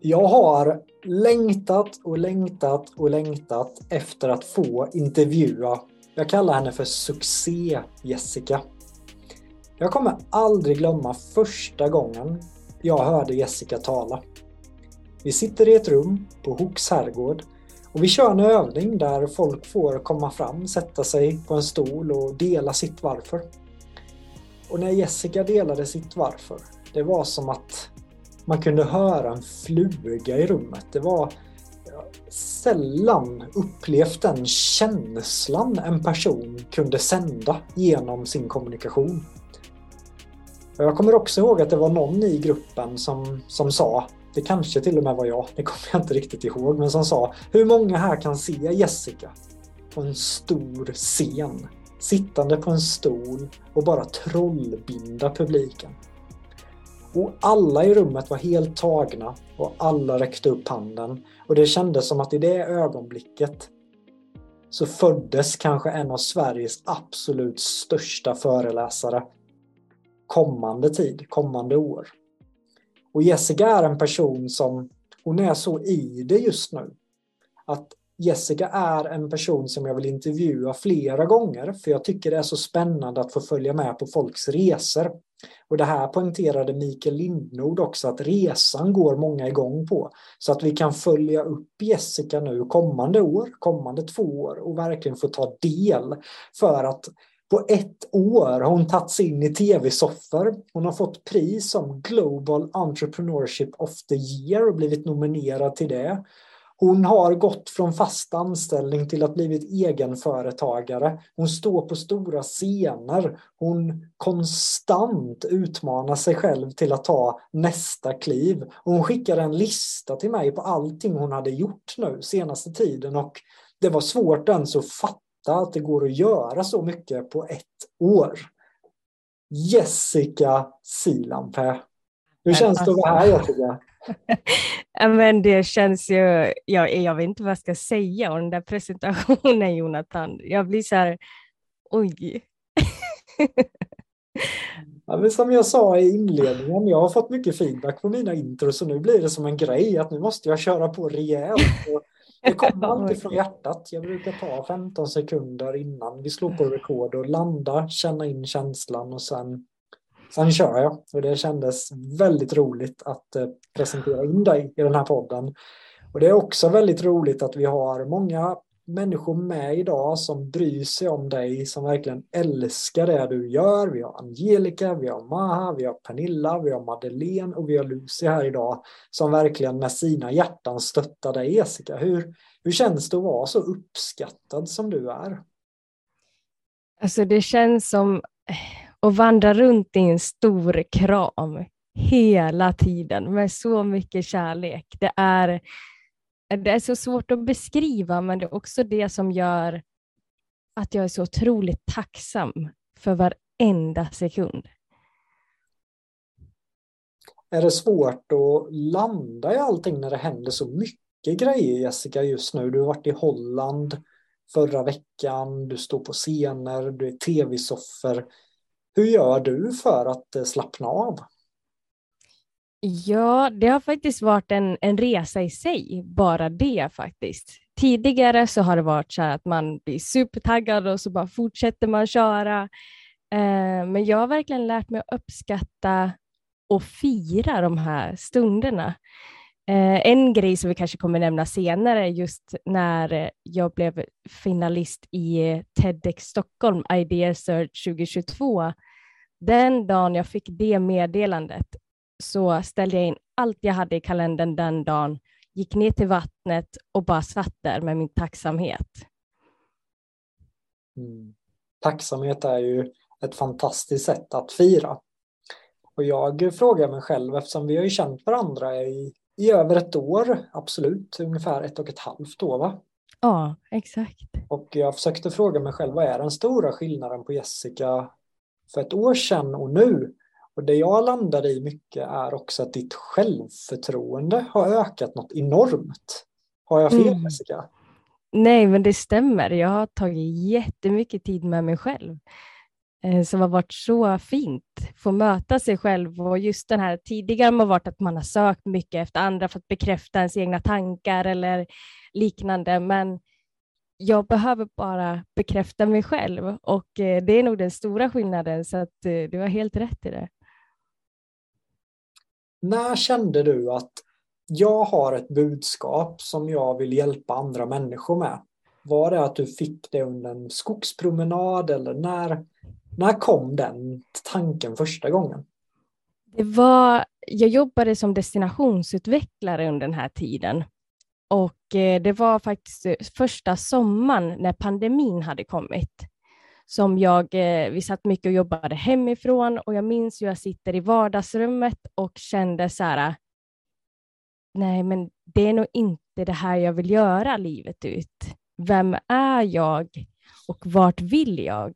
Jag har längtat och längtat och längtat efter att få intervjua, jag kallar henne för Succé-Jessica. Jag kommer aldrig glömma första gången jag hörde Jessica tala. Vi sitter i ett rum på Hooks herrgård och vi kör en övning där folk får komma fram, sätta sig på en stol och dela sitt varför. Och när Jessica delade sitt varför, det var som att man kunde höra en fluga i rummet. Det var sällan upplevt den känslan en person kunde sända genom sin kommunikation. Jag kommer också ihåg att det var någon i gruppen som, som sa, det kanske till och med var jag, det kommer jag inte riktigt ihåg, men som sa Hur många här kan se Jessica på en stor scen, sittande på en stol och bara trollbinda publiken? Och alla i rummet var helt tagna och alla räckte upp handen. Och det kändes som att i det ögonblicket så föddes kanske en av Sveriges absolut största föreläsare kommande tid, kommande år. Och Jessica är en person som, hon är så i det just nu. Att Jessica är en person som jag vill intervjua flera gånger för jag tycker det är så spännande att få följa med på folks resor. Och det här poängterade Mikael Lindnord också att resan går många igång på. Så att vi kan följa upp Jessica nu kommande år, kommande två år och verkligen få ta del. För att på ett år har hon tagit sig in i tv-soffor. Hon har fått pris som Global Entrepreneurship of the Year och blivit nominerad till det. Hon har gått från fast anställning till att blivit egenföretagare. Hon står på stora scener. Hon konstant utmanar sig själv till att ta nästa kliv. hon skickade en lista till mig på allting hon hade gjort nu senaste tiden och det var svårt ens att fatta att det går att göra så mycket på ett år. Jessica Silanpää. Hur känns det att vara här Jessica? Men det känns ju, jag, jag vet inte vad jag ska säga om den där presentationen Jonathan. Jag blir så här, oj. Ja, men som jag sa i inledningen, jag har fått mycket feedback på mina intros och nu blir det som en grej att nu måste jag köra på rejält. Det kommer alltid från hjärtat. Jag brukar ta 15 sekunder innan vi slår på record och landa, känna in känslan och sen Sen kör jag och det kändes väldigt roligt att eh, presentera in dig i den här podden. Och det är också väldigt roligt att vi har många människor med idag som bryr sig om dig, som verkligen älskar det du gör. Vi har Angelica, vi har Maha, vi har Pernilla, vi har Madeleine och vi har Lucy här idag som verkligen med sina hjärtan stöttar dig Jessica. Hur, hur känns det att vara så uppskattad som du är? Alltså det känns som eh, och vandra runt i en stor kram hela tiden med så mycket kärlek. Det är, det är så svårt att beskriva, men det är också det som gör att jag är så otroligt tacksam för varenda sekund. Är det svårt att landa i allting när det händer så mycket grejer, Jessica, just nu? Du har varit i Holland, förra veckan, du står på scener, du är tv-soffer. Hur gör du för att eh, slappna av? Ja, det har faktiskt varit en, en resa i sig, bara det faktiskt. Tidigare så har det varit så här att man blir supertaggad och så bara fortsätter man köra. Eh, men jag har verkligen lärt mig att uppskatta och fira de här stunderna. Eh, en grej som vi kanske kommer nämna senare, just när eh, jag blev finalist i eh, TEDx Stockholm Idea Search 2022. Den dagen jag fick det meddelandet så ställde jag in allt jag hade i kalendern den dagen, gick ner till vattnet och bara satt där med min tacksamhet. Mm. Tacksamhet är ju ett fantastiskt sätt att fira. Och jag frågar mig själv, eftersom vi har ju känt varandra i, i över ett år, absolut, ungefär ett och ett halvt år va? Ja, exakt. Och jag försökte fråga mig själv, vad är den stora skillnaden på Jessica för ett år sedan och nu? Och det jag landade i mycket är också att ditt självförtroende har ökat något enormt. Har jag fel mm. Jessica? Nej, men det stämmer. Jag har tagit jättemycket tid med mig själv eh, som har varit så fint. Få möta sig själv och just den här tidigare har varit att man har sökt mycket efter andra för att bekräfta ens egna tankar eller liknande. Men jag behöver bara bekräfta mig själv och eh, det är nog den stora skillnaden så att eh, du har helt rätt i det. När kände du att jag har ett budskap som jag vill hjälpa andra människor med? Var det att du fick det under en skogspromenad eller när, när kom den tanken första gången? Det var, jag jobbade som destinationsutvecklare under den här tiden och eh, det var faktiskt eh, första sommaren när pandemin hade kommit som jag, eh, vi satt mycket och jobbade hemifrån och jag minns hur jag sitter i vardagsrummet och kände så här, nej men det är nog inte det här jag vill göra livet ut. Vem är jag och vart vill jag?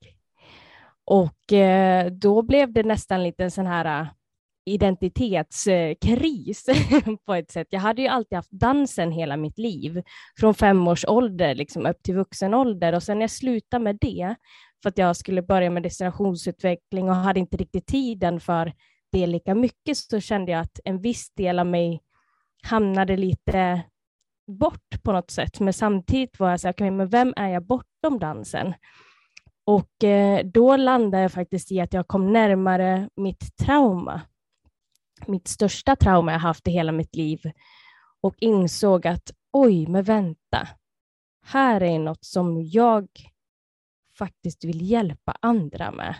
Och då blev det nästan lite en sån här identitetskris på ett sätt. Jag hade ju alltid haft dansen hela mitt liv, från fem års ålder liksom upp till vuxen ålder och sen när jag slutade med det för att jag skulle börja med destinationsutveckling och hade inte riktigt tiden för det lika mycket så kände jag att en viss del av mig hamnade lite bort på något sätt. Men samtidigt var jag så här, okay, men vem är jag bortom dansen? Och eh, då landade jag faktiskt i att jag kom närmare mitt trauma. Mitt största trauma jag haft i hela mitt liv och insåg att oj, men vänta. Här är något som jag faktiskt vill hjälpa andra med.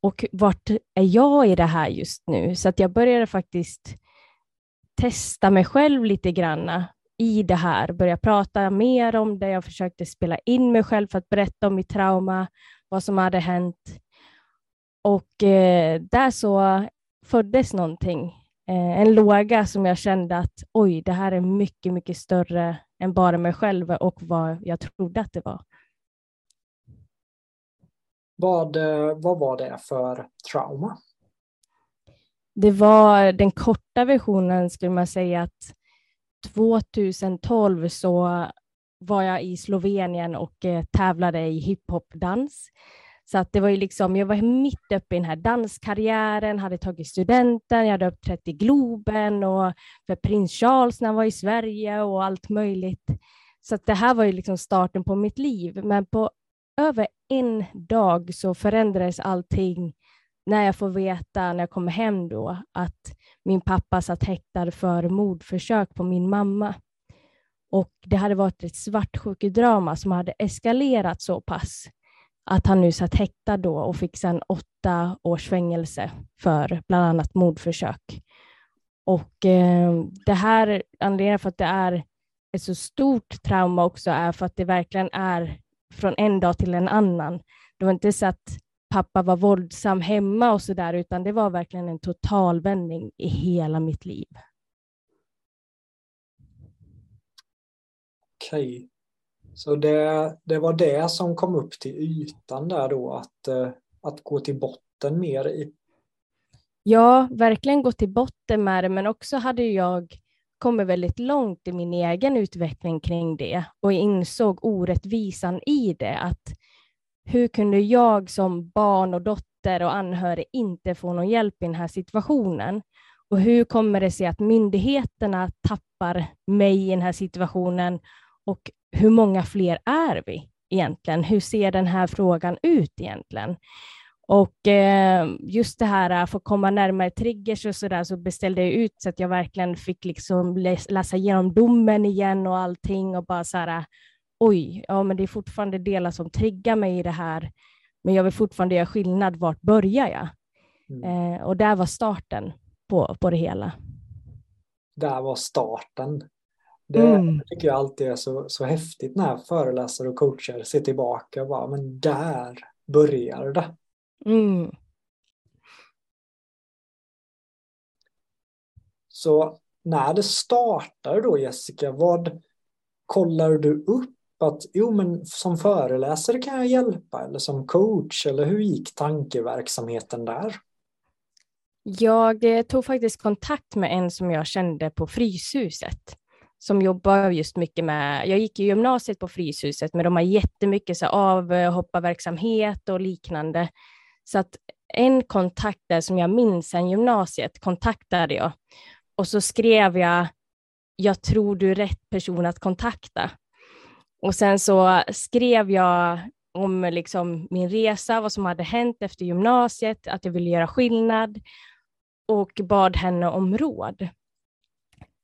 Och vart är jag i det här just nu? Så att jag började faktiskt testa mig själv lite grann i det här, börja prata mer om det. Jag försökte spela in mig själv för att berätta om mitt trauma, vad som hade hänt. Och eh, där så föddes någonting, eh, en låga som jag kände att oj, det här är mycket, mycket större än bara mig själv och vad jag trodde att det var. Vad, eh, vad var det för trauma? Det var den korta versionen skulle man säga att 2012 så var jag i Slovenien och eh, tävlade i hiphopdans. Så att det var ju liksom, jag var mitt uppe i den här danskarriären, hade tagit studenten, jag hade uppträtt i Globen och för prins Charles när han var i Sverige och allt möjligt. Så att det här var ju liksom starten på mitt liv. Men på över en dag så förändrades allting när jag får veta, när jag kommer hem då, att min pappa satt häktad för mordförsök på min mamma. Och det hade varit ett svartsjukedrama som hade eskalerat så pass att han nu satt häktad då och fick sedan åtta års fängelse för bland annat mordförsök. Och eh, det här, anledningen för att det är ett så stort trauma också är för att det verkligen är från en dag till en annan. Det var inte så att pappa var våldsam hemma och så där, utan det var verkligen en totalvändning i hela mitt liv. Okej. Så det, det var det som kom upp till ytan där då, att, eh, att gå till botten mer i? Ja, verkligen gå till botten med det, men också hade jag kommit väldigt långt i min egen utveckling kring det och insåg orättvisan i det. Att hur kunde jag som barn och dotter och anhörig inte få någon hjälp i den här situationen? Och hur kommer det sig att myndigheterna tappar mig i den här situationen? Och hur många fler är vi egentligen? Hur ser den här frågan ut egentligen? Och eh, just det här att få komma närmare triggers och så där så beställde jag ut så att jag verkligen fick liksom läsa igenom domen igen och allting och bara så här, oj, ja men det är fortfarande delar som triggar mig i det här, men jag vill fortfarande göra skillnad, vart börjar jag? Mm. Eh, och där var starten på, på det hela. Där var starten. Det mm. tycker jag alltid är så, så häftigt när föreläsare och coacher ser tillbaka och bara, men där börjar det. Mm. Så när det startar då Jessica, vad kollar du upp att jo men som föreläsare kan jag hjälpa eller som coach eller hur gick tankeverksamheten där? Jag eh, tog faktiskt kontakt med en som jag kände på Fryshuset som jobbar just mycket med, jag gick i gymnasiet på Fryshuset, men de har jättemycket så avhopparverksamhet och liknande. Så att en kontakt där som jag minns sen gymnasiet kontaktade jag och så skrev jag, jag tror du är rätt person att kontakta. Och sen så skrev jag om liksom min resa, vad som hade hänt efter gymnasiet, att jag ville göra skillnad och bad henne om råd.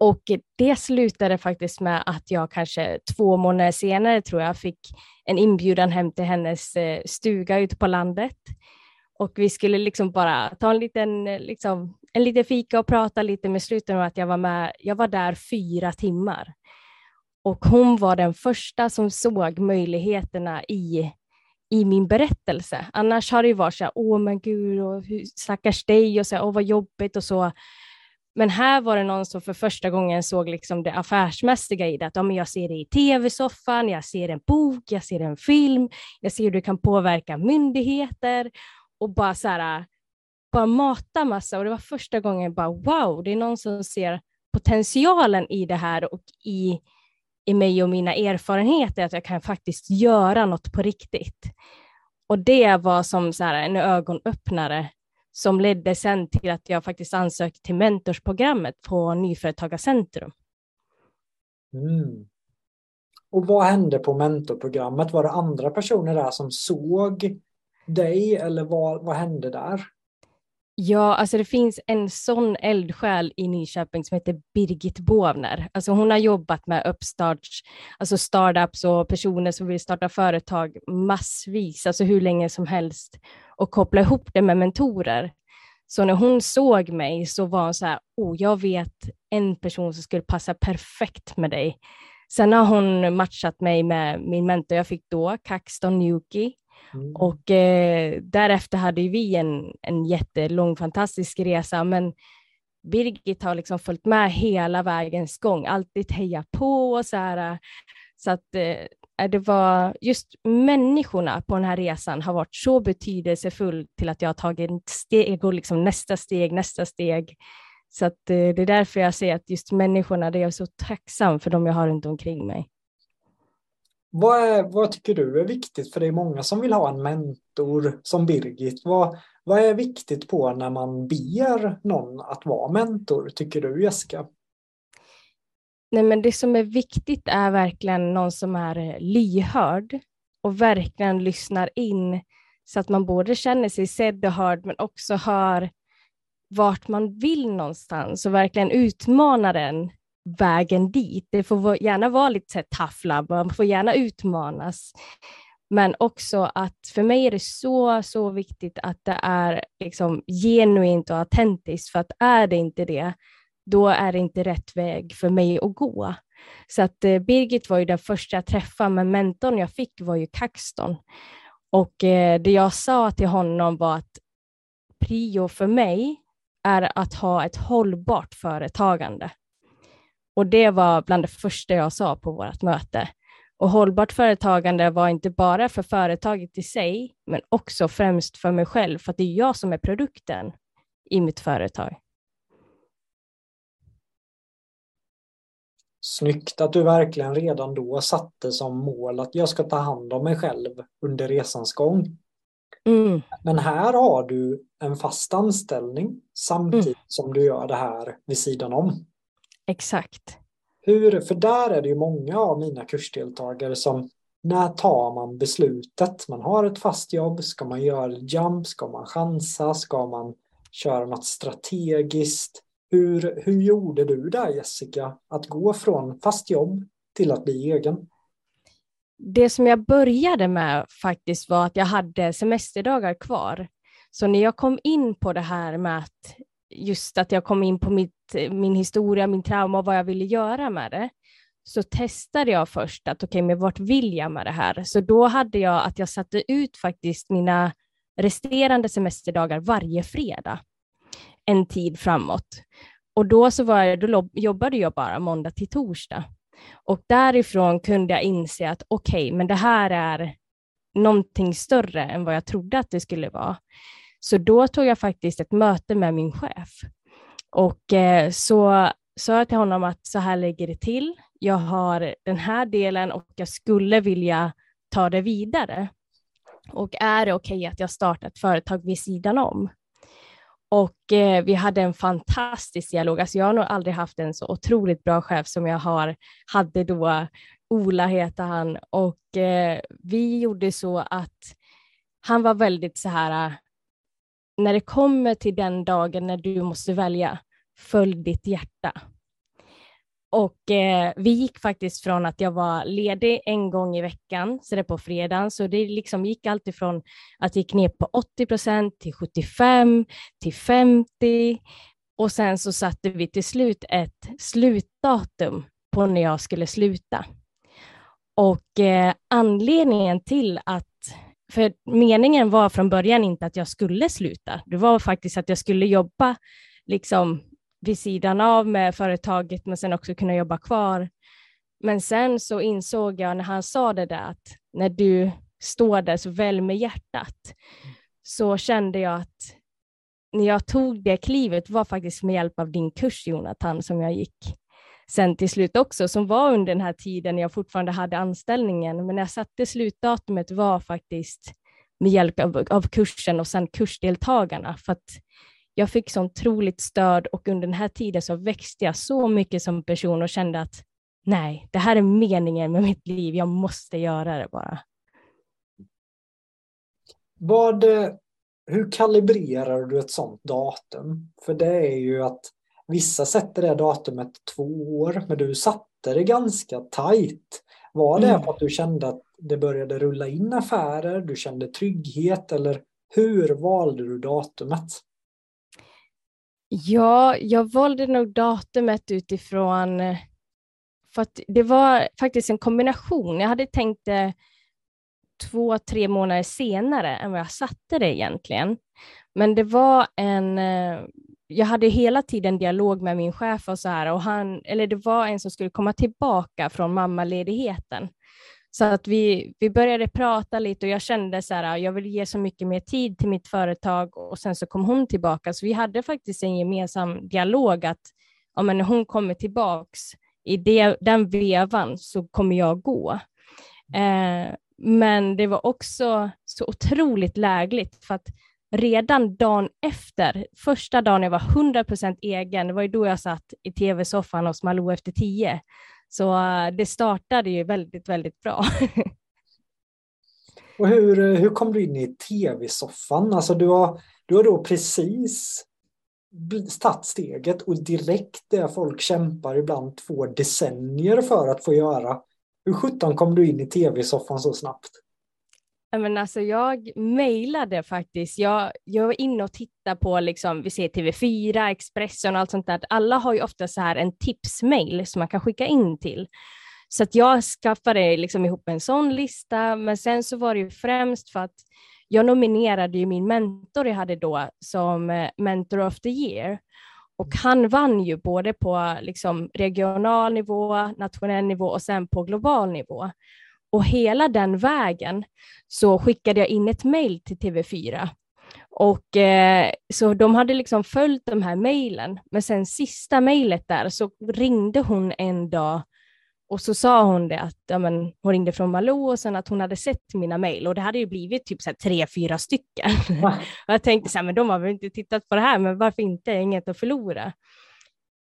Och det slutade faktiskt med att jag kanske två månader senare tror jag fick en inbjudan hem till hennes eh, stuga ute på landet. Och vi skulle liksom bara ta en liten, eh, liksom, en liten fika och prata lite med slutet med att jag var med. Jag var där fyra timmar. Och hon var den första som såg möjligheterna i, i min berättelse. Annars har det ju varit så här, åh men gud, och hur, stackars dig och så här, åh vad jobbigt och så. Men här var det någon som för första gången såg liksom det affärsmässiga i det. Att ja, jag ser det i tv-soffan, jag ser en bok, jag ser en film, jag ser hur det kan påverka myndigheter och bara så här, bara mata massa. Och det var första gången jag bara wow, det är någon som ser potentialen i det här och i, i mig och mina erfarenheter, att jag kan faktiskt göra något på riktigt. Och det var som så här, en ögonöppnare som ledde sen till att jag faktiskt ansökte till mentorsprogrammet på Nyföretagarcentrum. Mm. Och vad hände på mentorprogrammet? Var det andra personer där som såg dig eller vad, vad hände där? Ja, alltså det finns en sån eldsjäl i Nyköping som heter Birgit Bovner. Alltså hon har jobbat med uppstarts, alltså startups och personer som vill starta företag massvis, alltså hur länge som helst och koppla ihop det med mentorer. Så när hon såg mig så var hon så här, oh, jag vet en person som skulle passa perfekt med dig. Sen har hon matchat mig med min mentor jag fick då, Kaxton Newkey. Mm. Och eh, därefter hade vi en, en jättelång fantastisk resa, men Birgit har liksom följt med hela vägens gång, alltid hejat på och så här. Så att eh, Eh, det var just människorna på den här resan har varit så betydelsefull till att jag har tagit steg och liksom nästa steg, nästa steg. Så att eh, det är därför jag säger att just människorna, det är jag så tacksam för de jag har runt omkring mig. Vad, är, vad tycker du är viktigt? För det är många som vill ha en mentor som Birgit. Vad, vad är viktigt på när man ber någon att vara mentor, tycker du Jessica? Nej, men det som är viktigt är verkligen någon som är eh, lyhörd och verkligen lyssnar in så att man både känner sig sedd och hörd men också hör vart man vill någonstans och verkligen utmanar den vägen dit. Det får gärna vara lite tough love, man får gärna utmanas. Men också att för mig är det så, så viktigt att det är liksom genuint och autentiskt, för att är det inte det, då är det inte rätt väg för mig att gå. Så att eh, Birgit var ju den första jag träffade, men mentorn jag fick var ju Kaxton. Och eh, det jag sa till honom var att prio för mig är att ha ett hållbart företagande. Och det var bland det första jag sa på vårt möte. Och hållbart företagande var inte bara för företaget i sig, men också främst för mig själv, för att det är jag som är produkten i mitt företag. Snyggt att du verkligen redan då satte som mål att jag ska ta hand om mig själv under resans gång. Mm. Men här har du en fast anställning samtidigt mm. som du gör det här vid sidan om. Exakt. Hur, för där är det ju många av mina kursdeltagare som när tar man beslutet? Man har ett fast jobb, ska man göra jump, ska man chansa, ska man köra något strategiskt? Hur, hur gjorde du där Jessica, att gå från fast jobb till att bli egen? Det som jag började med faktiskt var att jag hade semesterdagar kvar. Så när jag kom in på det här med att just att jag kom in på mitt, min historia, min trauma och vad jag ville göra med det, så testade jag först att okej, okay, men vart vill jag med det här? Så då hade jag att jag satte ut faktiskt mina resterande semesterdagar varje fredag en tid framåt. Och då, så var jag, då jobbade jag bara måndag till torsdag. Och därifrån kunde jag inse att okej, okay, men det här är någonting större än vad jag trodde att det skulle vara. Så då tog jag faktiskt ett möte med min chef och eh, så sa jag till honom att så här ligger det till. Jag har den här delen och jag skulle vilja ta det vidare. Och är det okej okay att jag startar ett företag vid sidan om? Och eh, vi hade en fantastisk dialog. Alltså jag har nog aldrig haft en så otroligt bra chef som jag har, hade då. Ola heter han och eh, vi gjorde så att han var väldigt så här, eh, när det kommer till den dagen när du måste välja, följ ditt hjärta. Och eh, vi gick faktiskt från att jag var ledig en gång i veckan, så det är på fredagen, så det liksom gick alltid från att jag gick ner på 80 procent till 75 till 50 och sen så satte vi till slut ett slutdatum på när jag skulle sluta. Och eh, anledningen till att för meningen var från början inte att jag skulle sluta. Det var faktiskt att jag skulle jobba liksom vid sidan av med företaget, men sen också kunna jobba kvar. Men sen så insåg jag när han sa det där att när du står där så väl med hjärtat, så kände jag att när jag tog det klivet var faktiskt med hjälp av din kurs Jonathan som jag gick sen till slut också, som var under den här tiden jag fortfarande hade anställningen. Men när jag satte slutdatumet var faktiskt med hjälp av, av kursen och sen kursdeltagarna, för att jag fick så otroligt stöd och under den här tiden så växte jag så mycket som person och kände att nej, det här är meningen med mitt liv, jag måste göra det bara. Vad, hur kalibrerar du ett sådant datum? För det är ju att vissa sätter det datumet två år, men du satte det ganska tajt. Var det mm. för att du kände att det började rulla in affärer, du kände trygghet eller hur valde du datumet? Ja, jag valde nog datumet utifrån, eh, för att det var faktiskt en kombination. Jag hade tänkt det två, tre månader senare än vad jag satte det egentligen. Men det var en, eh, jag hade hela tiden dialog med min chef och så här, och han, eller det var en som skulle komma tillbaka från mammaledigheten. Så att vi, vi började prata lite och jag kände så här, jag vill ge så mycket mer tid till mitt företag och sen så kom hon tillbaka. Så vi hade faktiskt en gemensam dialog att ja, när hon kommer tillbaks i det, den vevan så kommer jag gå. Eh, men det var också så otroligt lägligt för att redan dagen efter, första dagen jag var 100% egen, det var ju då jag satt i tv-soffan hos Malou efter tio, så eh, det startade ju väldigt, väldigt bra. Och hur, eh, hur kom du in i tv-soffan? Alltså du har, du har då precis tagit steget och direkt det folk kämpar ibland två decennier för att få göra. Hur sjutton kom du in i tv-soffan så snabbt? Men alltså jag mejlade faktiskt. Jag, jag var inne och tittade på, liksom, vi ser TV4, Expressen och allt sånt där. Alla har ju ofta så här en tipsmail som man kan skicka in till. Så att jag skaffade liksom ihop en sån lista, men sen så var det ju främst för att jag nominerade ju min mentor jag hade då som eh, Mentor of the year. Och han vann ju både på liksom regional nivå, nationell nivå och sen på global nivå. Och hela den vägen så skickade jag in ett mejl till TV4. Och eh, så de hade liksom följt de här mejlen, men sen sista mejlet där så ringde hon en dag och så sa hon det att ja, men, hon ringde från Malou och sen att hon hade sett mina mejl och det hade ju blivit typ så tre, fyra stycken. och jag tänkte så här, men de har väl inte tittat på det här, men varför inte? Inget att förlora.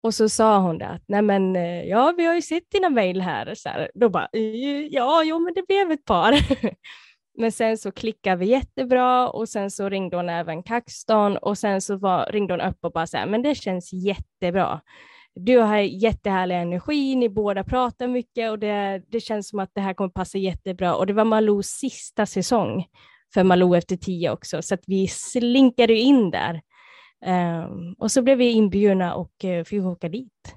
Och så sa hon det att, nej men eh, ja, vi har ju sett dina mejl här. Så här. Då bara, eh, ja, jo, men det blev ett par. men sen så klickade vi jättebra och sen så ringde hon även Kaxton och sen så var, ringde hon upp och bara så här, men det känns jättebra du har jättehärlig energi, ni båda pratar mycket och det, det känns som att det här kommer passa jättebra. Och det var Malous sista säsong för Malou efter tio också, så att vi slinkade in där. Um, och så blev vi inbjudna och uh, fick åka dit.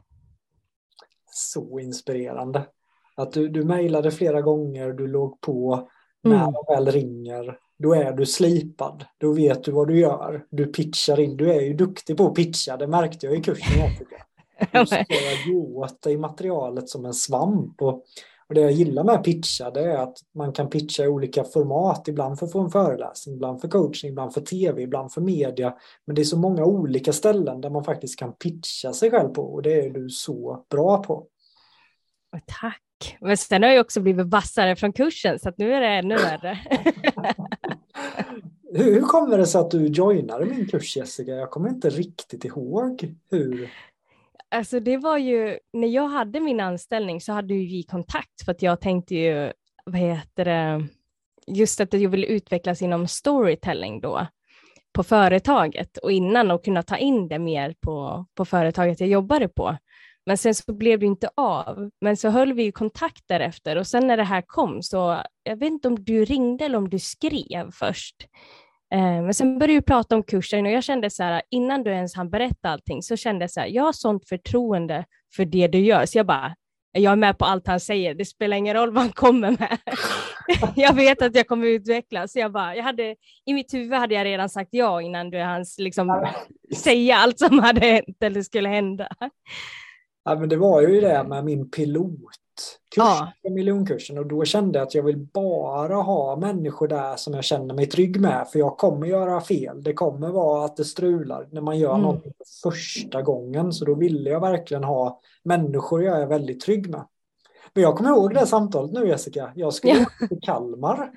Så inspirerande. Att du, du mejlade flera gånger, du låg på, när mm. de väl ringer, då är du slipad. Då vet du vad du gör. Du pitchar in. Du är ju duktig på att pitcha, det märkte jag i kursen. Jag du ska gå åt i materialet som en svamp. Och, och det jag gillar med pitcha det är att man kan pitcha i olika format. Ibland för att få en föreläsning, ibland för coaching, ibland för tv, ibland för media. Men det är så många olika ställen där man faktiskt kan pitcha sig själv på och det är du så bra på. Tack. Men sen har jag också blivit vassare från kursen så att nu är det ännu värre. hur kommer det sig att du joinade min kurs Jessica? Jag kommer inte riktigt ihåg hur. Alltså det var ju, när jag hade min anställning så hade ju vi kontakt för att jag tänkte ju, vad heter det, just att jag ville utvecklas inom storytelling då på företaget och innan och kunna ta in det mer på, på företaget jag jobbade på. Men sen så blev det inte av. Men så höll vi ju kontakt därefter och sen när det här kom så, jag vet inte om du ringde eller om du skrev först. Eh, men sen började vi prata om kursen och jag kände så här, innan du ens hann berätta allting så kände jag så här, jag har sånt förtroende för det du gör. Så jag bara, jag är med på allt han säger, det spelar ingen roll vad han kommer med. jag vet att jag kommer utvecklas. Så jag bara, jag hade, I mitt huvud hade jag redan sagt ja innan du hans liksom, säga allt som hade hänt eller skulle hända. Ja, men det var ju det med min pilot kurs, ja. miljonkursen och då kände jag att jag vill bara ha människor där som jag känner mig trygg med för jag kommer göra fel. Det kommer vara att det strular när man gör mm. något första gången så då ville jag verkligen ha människor jag är väldigt trygg med. Men jag kommer ihåg det samtalet nu Jessica. Jag skulle ja. till Kalmar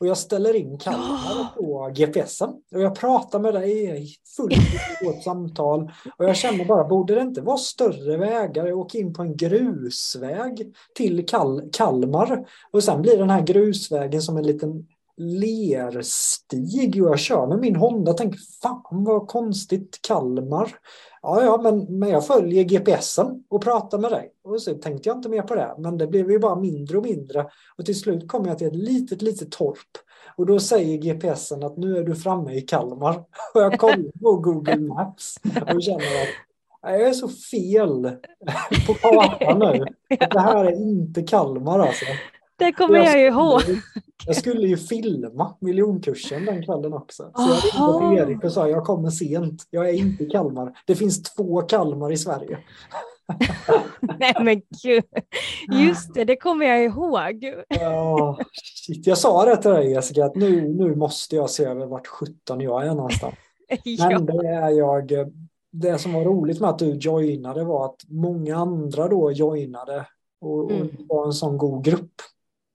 och jag ställer in Kalmar på GPSen. Och jag pratar med dig i fullt vårt samtal. Och jag känner bara, borde det inte vara större vägar? Jag åker in på en grusväg till Kal Kalmar. Och sen blir den här grusvägen som en liten lerstig och jag kör med min Honda tänker fan vad konstigt Kalmar. Ja, ja, men, men jag följer GPSen och pratar med dig. Och så tänkte jag inte mer på det, men det blev ju bara mindre och mindre. Och till slut kom jag till ett litet, litet torp. Och då säger GPSen att nu är du framme i Kalmar. Och jag kollar på Google Maps och känner att jag är så fel på kartan nu. Det här är inte Kalmar alltså. Det kommer jag, jag ju ihåg. Jag skulle ju filma miljonkursen den kvällen också. Så jag ringde till Erik och sa jag kommer sent. Jag är inte i Kalmar. Det finns två Kalmar i Sverige. Nej men gud. Just det, det kommer jag ihåg. Ja, shit. Jag sa det till dig Jessica, att nu, nu måste jag se över vart 17 jag är någonstans. ja. Men det är jag. Det som var roligt med att du joinade var att många andra då joinade och, och mm. var en sån god grupp.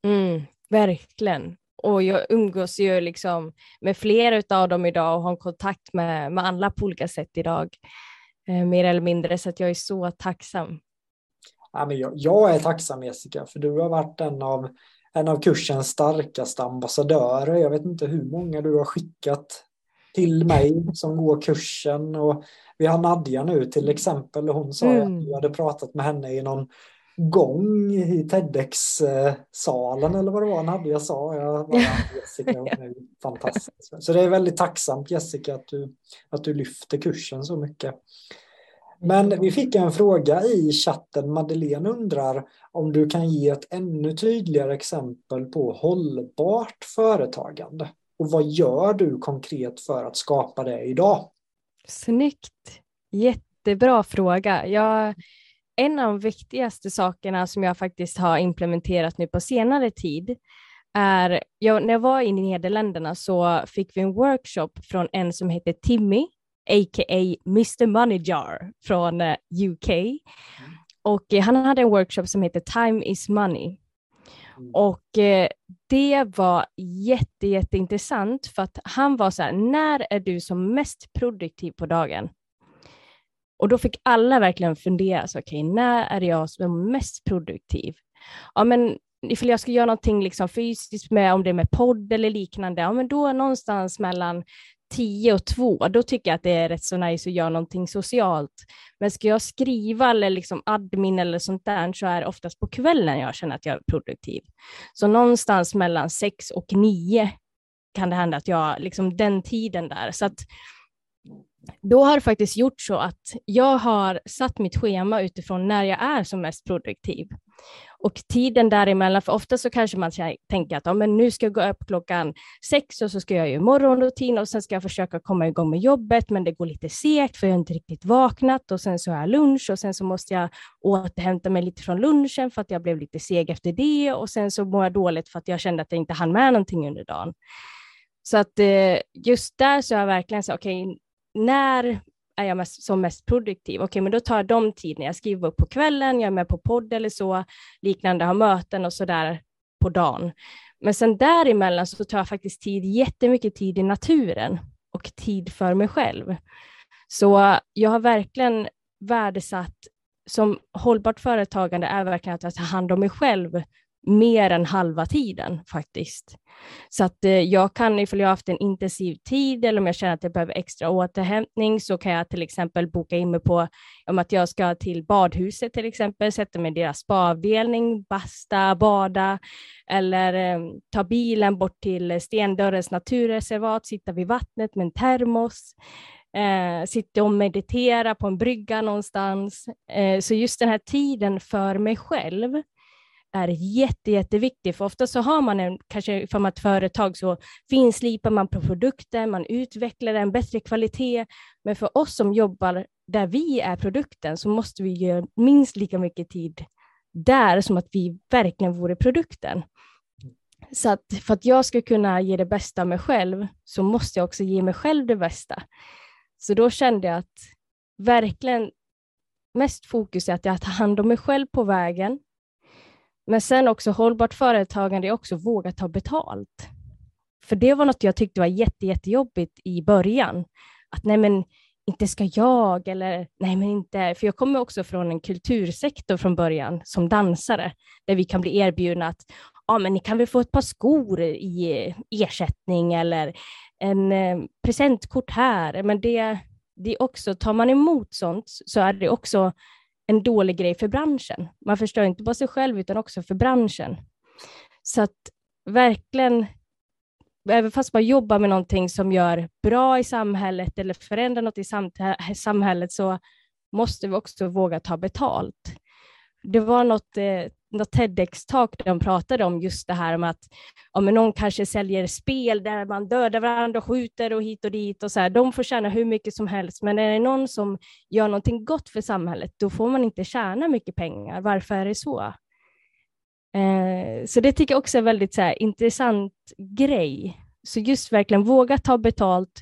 Mm, verkligen. Och jag umgås ju liksom med flera av dem idag och har kontakt med, med alla på olika sätt idag. Eh, mer eller mindre, så att jag är så tacksam. Ja, men jag, jag är tacksam Jessica, för du har varit en av, en av kursens starkaste ambassadörer. Jag vet inte hur många du har skickat till mig som går kursen. Och vi har Nadja nu till exempel. Hon sa mm. att du hade pratat med henne i någon gång i TEDx-salen eller vad det var Nadja sa. Jag bara, Jessica, hon är fantastisk. Så det är väldigt tacksamt Jessica att du, att du lyfter kursen så mycket. Men vi fick en fråga i chatten. Madeleine undrar om du kan ge ett ännu tydligare exempel på hållbart företagande. Och vad gör du konkret för att skapa det idag? Snyggt! Jättebra fråga. Jag en av de viktigaste sakerna som jag faktiskt har implementerat nu på senare tid är, jag, när jag var i Nederländerna så fick vi en workshop från en som heter Timmy, a.k.a. Mr Money Jar från eh, UK. och eh, han hade en workshop som heter Time is money. Mm. Och eh, det var jätte, jätteintressant för att han var så här, när är du som mest produktiv på dagen? Och då fick alla verkligen fundera, så, okay, när är jag som är mest produktiv? Ja, men ifall jag ska göra någonting liksom fysiskt med, om det är med podd eller liknande, ja, men då någonstans mellan 10 och 2, då tycker jag att det är rätt så nice att göra någonting socialt. Men ska jag skriva eller liksom admin eller sånt där så är det oftast på kvällen jag känner att jag är produktiv. Så någonstans mellan 6 och 9 kan det hända att jag, liksom den tiden där. Så att då har det faktiskt gjort så att jag har satt mitt schema utifrån när jag är som mest produktiv. Och tiden däremellan, för ofta så kanske man tänker att ja, men nu ska jag gå upp klockan sex och så ska jag göra morgonrutin och sen ska jag försöka komma igång med jobbet, men det går lite segt för jag har inte riktigt vaknat och sen så har jag lunch och sen så måste jag återhämta mig lite från lunchen för att jag blev lite seg efter det och sen så mår jag dåligt för att jag kände att jag inte hann med någonting under dagen. Så att eh, just där så har jag verkligen sagt, okej, okay, när är jag mest, som mest produktiv? Okej, men då tar jag de tiderna. Jag skriver upp på kvällen, jag är med på podd eller så, liknande, har möten och så där på dagen. Men sen däremellan så tar jag faktiskt tid, jättemycket tid i naturen och tid för mig själv. Så jag har verkligen värdesatt som hållbart företagande är verkligen att jag tar hand om mig själv mer än halva tiden faktiskt. Så att eh, jag kan, ifall jag har haft en intensiv tid eller om jag känner att jag behöver extra återhämtning så kan jag till exempel boka in mig på om att jag ska till badhuset till exempel, sätta mig i deras spaavdelning, basta, bada eller eh, ta bilen bort till Stendörrens naturreservat, sitta vid vattnet med en termos. Eh, sitta och meditera på en brygga någonstans. Eh, så just den här tiden för mig själv är jätte, jätteviktig, för ofta så har man en, kanske för ett företag så finslipar man på produkten, man utvecklar en bättre kvalitet, men för oss som jobbar där vi är produkten så måste vi ge minst lika mycket tid där som att vi verkligen vore produkten. Så att för att jag ska kunna ge det bästa av mig själv så måste jag också ge mig själv det bästa. Så då kände jag att verkligen mest fokus är att jag tar hand om mig själv på vägen, men sen också hållbart företagande är också våga ta betalt. För det var något jag tyckte var jätte, jättejobbigt i början. Att nej men inte ska jag eller nej men inte, för jag kommer också från en kultursektor från början som dansare, där vi kan bli erbjudna att ja men ni kan väl få ett par skor i ersättning eller en eh, presentkort här. Men det, det också, tar man emot sånt så är det också en dålig grej för branschen. Man förstör inte bara sig själv utan också för branschen. Så att verkligen, även fast man jobbar med någonting som gör bra i samhället eller förändrar något i eh, samhället så måste vi också våga ta betalt. Det var något eh, något TEDx-talk där de pratade om just det här med att om någon kanske säljer spel där man dödar varandra och skjuter och hit och dit och så här, de får tjäna hur mycket som helst, men är det någon som gör någonting gott för samhället, då får man inte tjäna mycket pengar. Varför är det så? Eh, så det tycker jag också är en väldigt så här, intressant grej. Så just verkligen våga ta betalt,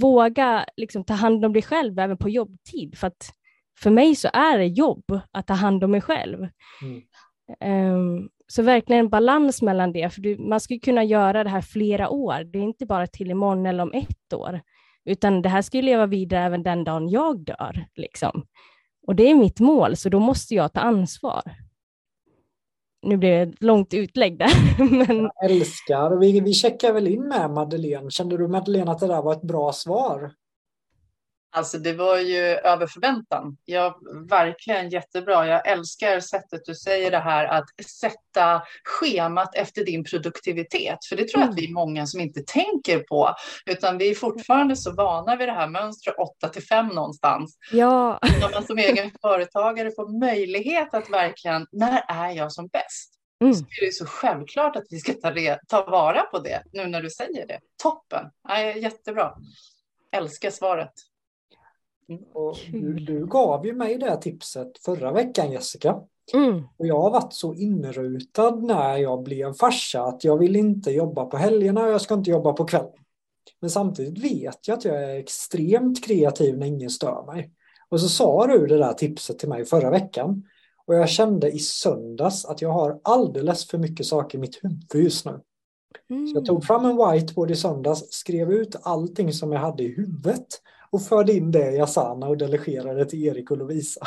våga liksom, ta hand om dig själv även på jobbtid, för att för mig så är det jobb att ta hand om mig själv. Mm. Um, så verkligen en balans mellan det, för du, man ska kunna göra det här flera år. Det är inte bara till imorgon eller om ett år, utan det här ska ju leva vidare även den dagen jag dör. Liksom. Och det är mitt mål, så då måste jag ta ansvar. Nu blir det ett långt utlägg där. Men... Jag älskar. Vi, vi checkar väl in med Madeleine. Kände du Madeleine att det där var ett bra svar? Alltså det var ju över förväntan. Ja, verkligen jättebra. Jag älskar sättet du säger det här att sätta schemat efter din produktivitet. För det tror jag att vi är många som inte tänker på. Utan vi är fortfarande så vana vid det här mönstret 8 till 5 någonstans. Ja. När man som egen företagare får möjlighet att verkligen, när är jag som bäst? Mm. Så är det så självklart att vi ska ta, ta vara på det nu när du säger det. Toppen, ja, jättebra. Älskar svaret. Och du, du, gav ju mig det tipset förra veckan Jessica. Mm. Och jag har varit så inrutad när jag blev farsa att jag vill inte jobba på helgerna och jag ska inte jobba på kvällen. Men samtidigt vet jag att jag är extremt kreativ när ingen stör mig. Och så sa du det där tipset till mig förra veckan. Och jag kände i söndags att jag har alldeles för mycket saker i mitt huvud just nu. Mm. Så jag tog fram en whiteboard i söndags, skrev ut allting som jag hade i huvudet och förde in det i Asana och delegerade till Erik och Lovisa.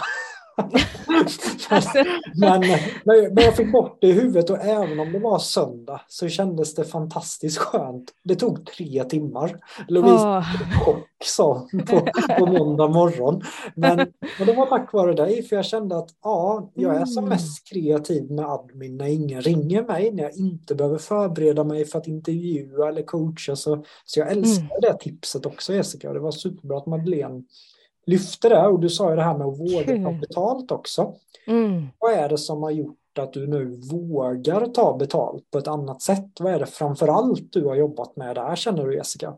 Alltså. men, men, men, jag fick bort det i huvudet och även om det var söndag så kändes det fantastiskt skönt. Det tog tre timmar. Lovisa oh. chock sa på, på måndag morgon. Men, men det var tack vare dig för jag kände att ja, jag är som mm. mest kreativ med admin när ingen ringer mig, när jag inte behöver förbereda mig för att intervjua eller coacha. Så, så jag älskar mm. det tipset också Jessica. Det var superbra att Madeleine lyfte det och du sa ju det här med att våga ta betalt också. Mm. Vad är det som har gjort att du nu vågar ta betalt på ett annat sätt? Vad är det framför allt du har jobbat med där känner du Jessica?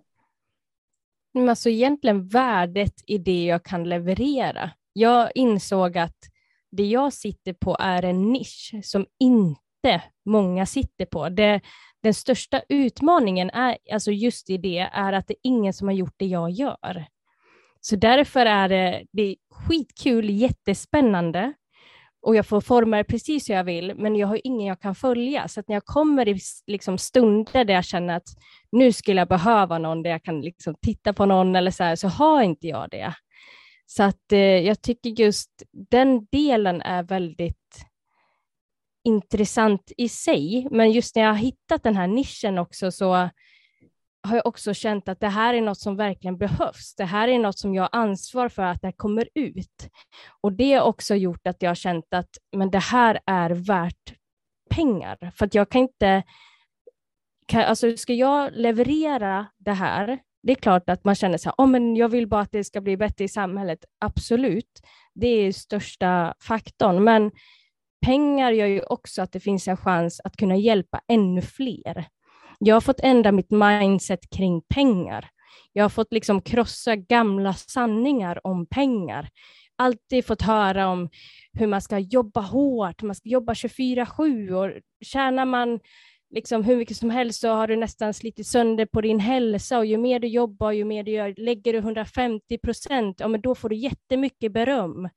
Alltså egentligen värdet i det jag kan leverera. Jag insåg att det jag sitter på är en nisch som inte många sitter på. Det, den största utmaningen är, alltså just i det är att det är ingen som har gjort det jag gör. Så därför är det, det är skitkul, jättespännande och jag får forma det precis hur jag vill, men jag har ingen jag kan följa. Så att när jag kommer i liksom stunder där jag känner att nu skulle jag behöva någon där jag kan liksom titta på någon eller så här, så har inte jag det. Så att eh, jag tycker just den delen är väldigt intressant i sig, men just när jag har hittat den här nischen också så har jag också känt att det här är något som verkligen behövs. Det här är något som jag har ansvar för att det kommer ut. Och det har också gjort att jag har känt att men det här är värt pengar. För att jag kan inte... Kan, alltså ska jag leverera det här, det är klart att man känner så här, oh, men jag vill bara att det ska bli bättre i samhället. Absolut, det är största faktorn. Men pengar gör ju också att det finns en chans att kunna hjälpa ännu fler. Jag har fått ändra mitt mindset kring pengar. Jag har fått liksom krossa gamla sanningar om pengar. Alltid fått höra om hur man ska jobba hårt, man ska jobba 24-7 och tjänar man liksom hur mycket som helst så har du nästan slitit sönder på din hälsa och ju mer du jobbar, ju mer du gör, lägger du 150 procent, ja, men då får du jättemycket beröm.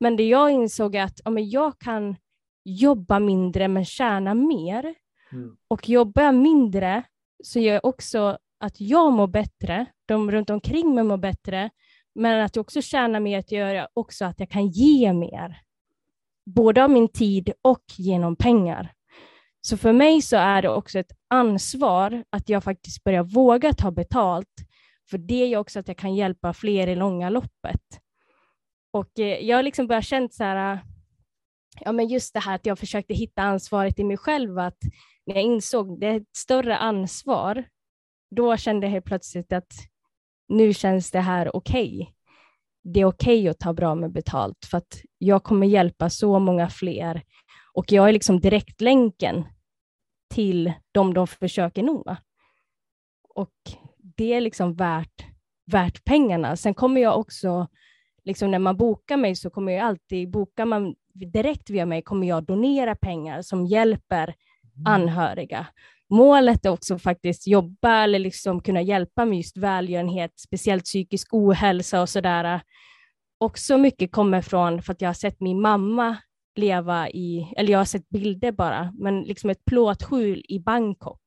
Men det jag insåg är att ja, men jag kan jobba mindre men tjäna mer. Mm. Och jobbar jag mindre så gör jag också att jag mår bättre, de runt omkring mig mår bättre, men att jag också tjänar mer att göra också att jag kan ge mer. Både av min tid och genom pengar. Så för mig så är det också ett ansvar att jag faktiskt börjar våga ta betalt, för det gör också att jag kan hjälpa fler i långa loppet. Och eh, jag har liksom börjat känna så här, ja men just det här att jag försökte hitta ansvaret i mig själv, att när jag insåg det är ett större ansvar, då kände jag helt plötsligt att nu känns det här okej. Okay. Det är okej okay att ta bra med betalt för att jag kommer hjälpa så många fler och jag är liksom direktlänken till de de försöker nå. Och det är liksom värt, värt pengarna. Sen kommer jag också, liksom när man bokar mig så kommer jag alltid, bokar man direkt via mig kommer jag donera pengar som hjälper Mm. anhöriga. Målet är också faktiskt jobba eller liksom kunna hjälpa med just välgörenhet, speciellt psykisk ohälsa och sådär. Också mycket kommer från för att jag har sett min mamma leva i, eller jag har sett bilder bara, men liksom ett plåtskjul i Bangkok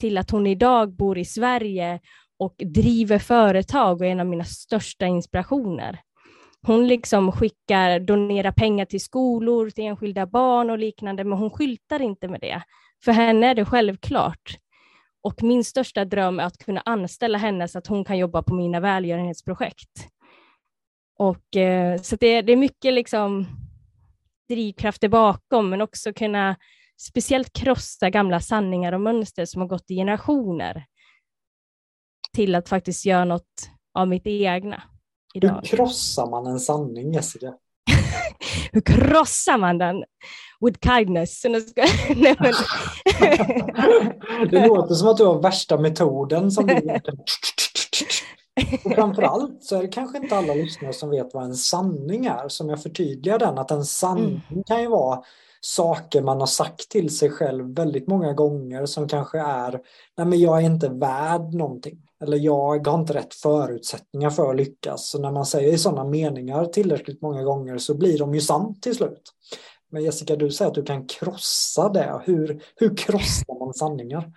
till att hon idag bor i Sverige och driver företag och är en av mina största inspirationer. Hon liksom skickar, donerar pengar till skolor, till enskilda barn och liknande, men hon skyltar inte med det. För henne är det självklart. Och min största dröm är att kunna anställa henne så att hon kan jobba på mina välgörenhetsprojekt. Och, eh, så det, det är mycket liksom drivkrafter bakom, men också kunna speciellt krossa gamla sanningar och mönster som har gått i generationer till att faktiskt göra något av mitt egna idag. Hur krossar man en sanning, Jessica? Hur krossar man den? With kindness. Nej, men... det låter som att du har värsta metoden som du och framförallt så är det kanske inte alla lyssnare som vet vad en sanning är. Som jag förtydligar den, att en sanning mm. kan ju vara saker man har sagt till sig själv väldigt många gånger som kanske är, nej men jag är inte värd någonting eller jag har inte rätt förutsättningar för att lyckas. Så när man säger sådana meningar tillräckligt många gånger så blir de ju sant till slut. Men Jessica, du säger att du kan krossa det. Hur, hur krossar man sanningar?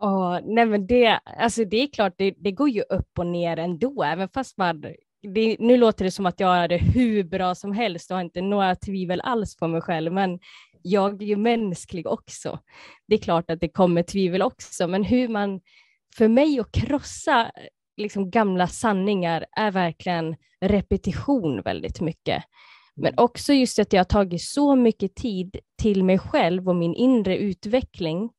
Oh, nej men det, alltså det är klart, det, det går ju upp och ner ändå, även fast man det, nu låter det som att jag är det hur bra som helst och har inte några tvivel alls på mig själv, men jag är ju mänsklig också. Det är klart att det kommer tvivel också, men hur man, för mig att krossa liksom gamla sanningar är verkligen repetition väldigt mycket. Men också just att jag har tagit så mycket tid till mig själv och min inre utveckling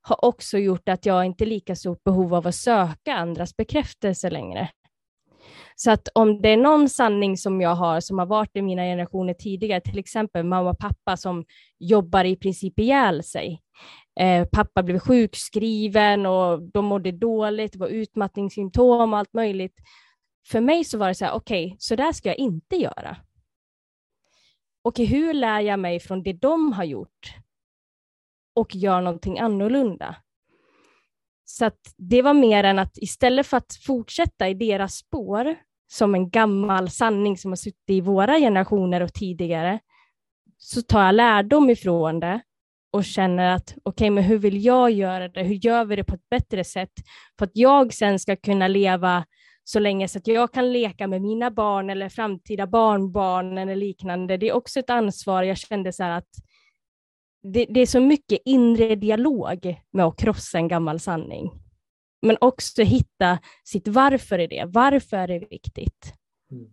har också gjort att jag inte lika stort behov av att söka andras bekräftelse längre. Så att om det är någon sanning som jag har som har varit i mina generationer tidigare, till exempel mamma och pappa som jobbar i princip ihjäl sig. Eh, pappa blev sjukskriven och de mådde dåligt, det var utmattningssymptom och allt möjligt. För mig så var det så här, okej, okay, så där ska jag inte göra. Okej, okay, hur lär jag mig från det de har gjort och gör någonting annorlunda? Så det var mer än att istället för att fortsätta i deras spår som en gammal sanning som har suttit i våra generationer och tidigare, så tar jag lärdom ifrån det och känner att okej, okay, men hur vill jag göra det? Hur gör vi det på ett bättre sätt? För att jag sen ska kunna leva så länge så att jag kan leka med mina barn eller framtida barnbarn eller liknande. Det är också ett ansvar. Jag kände så här att det, det, är så mycket inre dialog med att krossa en gammal sanning. Men också hitta sitt varför i det. Varför är det viktigt? Mm.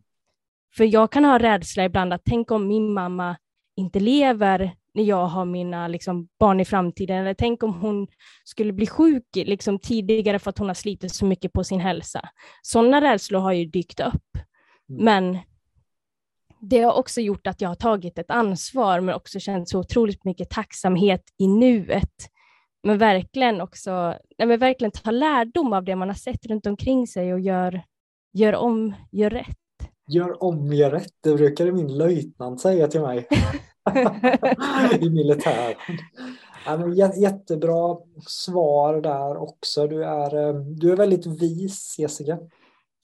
För jag kan ha rädsla ibland att tänk om min mamma inte lever när jag har mina liksom, barn i framtiden. Eller tänk om hon skulle bli sjuk liksom, tidigare för att hon har slitit så mycket på sin hälsa. Sådana rädslor har ju dykt upp. Mm. Men det har också gjort att jag har tagit ett ansvar, men också känt så otroligt mycket tacksamhet i nuet. Men verkligen också, nej, men verkligen ta lärdom av det man har sett runt omkring sig och gör, gör om, gör rätt. Gör om, gör rätt, det brukade min löjtnant säga till mig i militären. Ja, jättebra svar där också. Du är, eh, du är väldigt vis, Jessica.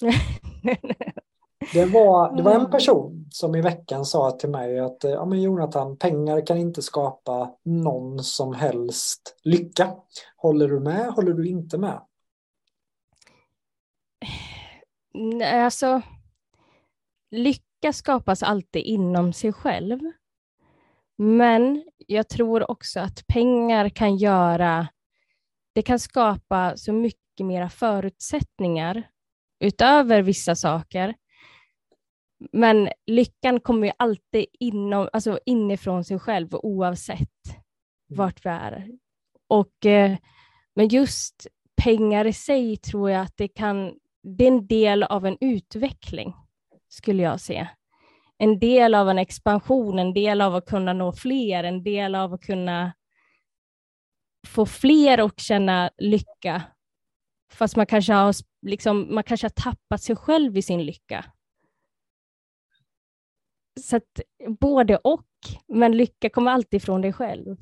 Det var, det var en person som i veckan sa till mig att ja, men Jonathan, pengar kan inte skapa någon som helst lycka. Håller du med? Håller du inte med? Nej, alltså, lycka skapas alltid inom sig själv. Men jag tror också att pengar kan göra, det kan skapa så mycket mera förutsättningar utöver vissa saker men lyckan kommer ju alltid inom, alltså inifrån sig själv oavsett mm. vart vi är. Och, eh, men just pengar i sig tror jag att det kan, det är en del av en utveckling, skulle jag se. En del av en expansion, en del av att kunna nå fler, en del av att kunna få fler att känna lycka. Fast man kanske har, liksom, man kanske har tappat sig själv i sin lycka så att både och, men lycka kommer alltid från dig själv.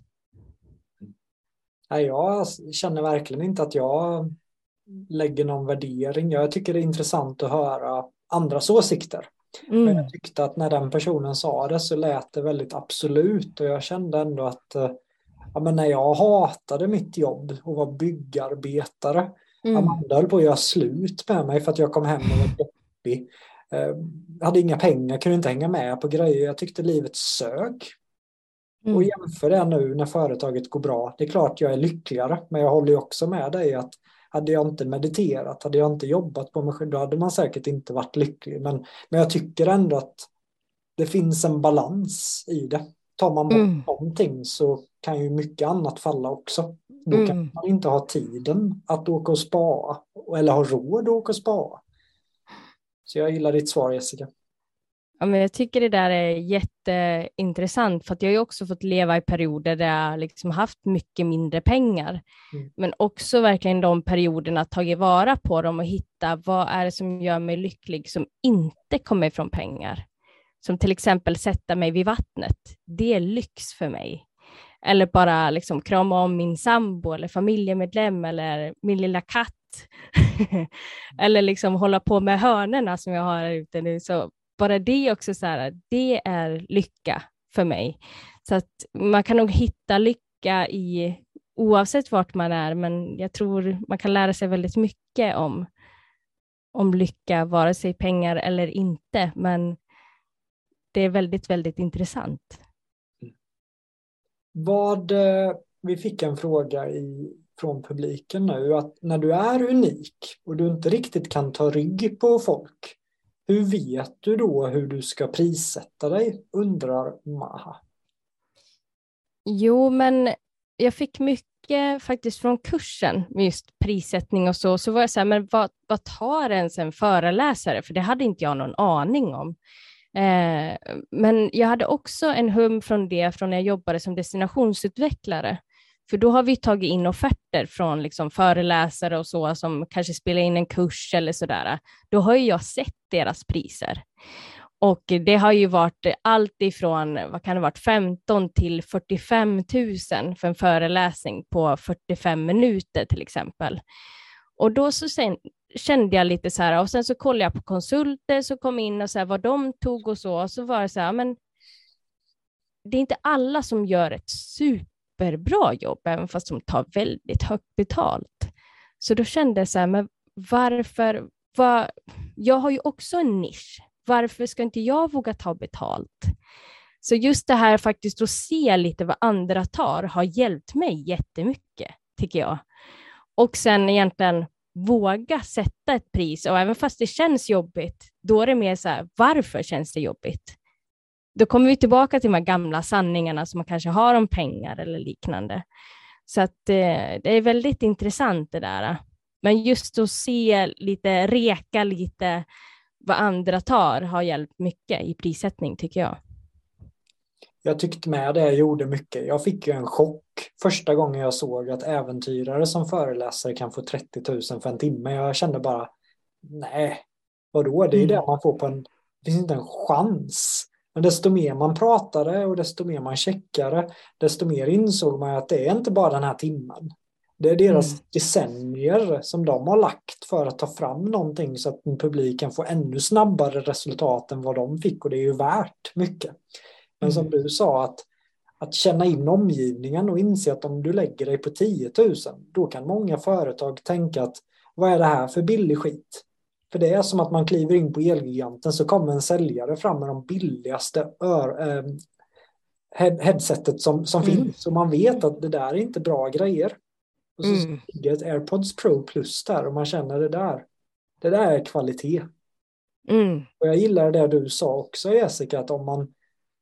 Jag känner verkligen inte att jag lägger någon värdering. Jag tycker det är intressant att höra andras åsikter. Mm. Men jag tyckte att när den personen sa det så lät det väldigt absolut och jag kände ändå att eh, ja, men när jag hatade mitt jobb och var byggarbetare, mm. Amanda höll på att göra slut med mig för att jag kom hem och var deppig. Eh, hade inga pengar, kunde inte hänga med på grejer. Jag tyckte livet sög. Mm. Och jämför det nu när företaget går bra. Det är klart jag är lyckligare, men jag håller ju också med dig att hade jag inte mediterat, hade jag inte jobbat på mig själv, då hade man säkert inte varit lycklig. Men, men jag tycker ändå att det finns en balans i det. Tar man bort mm. någonting så kan ju mycket annat falla också. Då mm. kan man inte ha tiden att åka och spara eller ha råd att åka och spara. Så jag gillar ditt svar Jessica. Ja, men jag tycker det där är jätteintressant för att jag har ju också fått leva i perioder där jag liksom haft mycket mindre pengar. Mm. Men också verkligen de perioderna tagit vara på dem och hitta vad är det som gör mig lycklig som inte kommer från pengar. Som till exempel sätta mig vid vattnet. Det är lyx för mig. Eller bara liksom krama om min sambo eller familjemedlem eller min lilla katt Eller liksom hålla på med hörnerna som jag har här ute nu. Så bara det också så här, det är lycka för mig. Så att man kan nog hitta lycka i oavsett vart man är, men jag tror man kan lära sig väldigt mycket om, om lycka, vare sig pengar eller inte. Men det är väldigt, väldigt intressant. Vad, eh, vi fick en fråga i, från publiken nu, att när du är unik och du inte riktigt kan ta rygg på folk, hur vet du då hur du ska prissätta dig, undrar Maha. Jo, men jag fick mycket faktiskt från kursen med just prissättning och så, så var jag så här, men vad, vad tar ens en föreläsare? För det hade inte jag någon aning om. Eh, men jag hade också en hum från det från när jag jobbade som destinationsutvecklare. För då har vi tagit in offerter från liksom föreläsare och så som kanske spelar in en kurs eller sådär. Då har ju jag sett deras priser. Och det har ju varit allt ifrån vad kan det varit, 15 till 45 000 för en föreläsning på 45 minuter till exempel. Och då så sen, kände jag lite så här, och sen så kollade jag på konsulter som kom in och så här, vad de tog och så, och så var det så här, men det är inte alla som gör ett superbra jobb, även fast de tar väldigt högt betalt. Så då kände jag så här, men varför, var, jag har ju också en nisch, varför ska inte jag våga ta betalt? Så just det här faktiskt att se lite vad andra tar har hjälpt mig jättemycket, tycker jag. Och sen egentligen våga sätta ett pris och även fast det känns jobbigt, då är det mer så här, varför känns det jobbigt? Då kommer vi tillbaka till de här gamla sanningarna som man kanske har om pengar eller liknande. Så att eh, det är väldigt intressant det där. Men just att se lite, reka lite vad andra tar har hjälpt mycket i prissättning tycker jag. Jag tyckte med det gjorde mycket. Jag fick ju en chock första gången jag såg att äventyrare som föreläsare kan få 30 000 för en timme. Jag kände bara, nej, vadå, det är mm. det man får på en, det finns inte en chans. Men desto mer man pratade och desto mer man checkade, desto mer insåg man att det är inte bara den här timmen. Det är deras mm. decennier som de har lagt för att ta fram någonting så att publiken får ännu snabbare resultat än vad de fick och det är ju värt mycket. Men som mm. du sa, att, att känna in omgivningen och inse att om du lägger dig på 10 000, då kan många företag tänka att vad är det här för billig skit? För det är som att man kliver in på Elgiganten så kommer en säljare fram med de billigaste ör, äh, headsetet som, som mm. finns och man vet att det där är inte bra grejer. Och så mm. ligger ett AirPods Pro Plus där och man känner det där. Det där är kvalitet. Mm. Och jag gillar det du sa också Jessica, att om man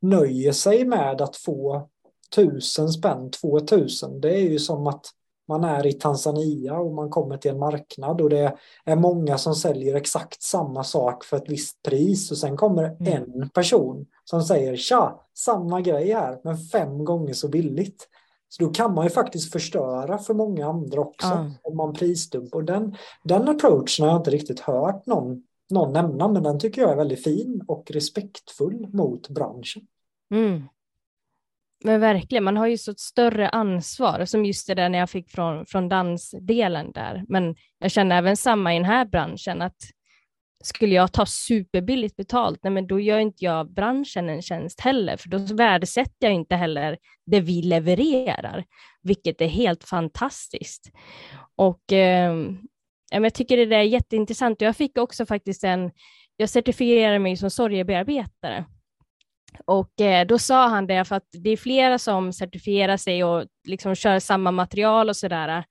nöjer sig med att få tusen spänn, två tusen, det är ju som att man är i Tanzania och man kommer till en marknad och det är många som säljer exakt samma sak för ett visst pris och sen kommer mm. en person som säger tja, samma grej här men fem gånger så billigt. Så då kan man ju faktiskt förstöra för många andra också mm. om man prisdumpar. Och den, den approachen har jag inte riktigt hört någon, någon nämna men den tycker jag är väldigt fin och respektfull mot branschen. Mm. Men verkligen, man har ju så ett större ansvar, som just det där när jag fick från, från dansdelen där. Men jag känner även samma i den här branschen, att skulle jag ta superbilligt betalt, nej men då gör inte jag branschen en tjänst heller, för då värdesätter jag inte heller det vi levererar, vilket är helt fantastiskt. Och eh, jag tycker det är jätteintressant. Jag fick också faktiskt en, jag certifierade mig som sorgebearbetare och eh, då sa han det, för att det är flera som certifierar sig och liksom kör samma material och sådär.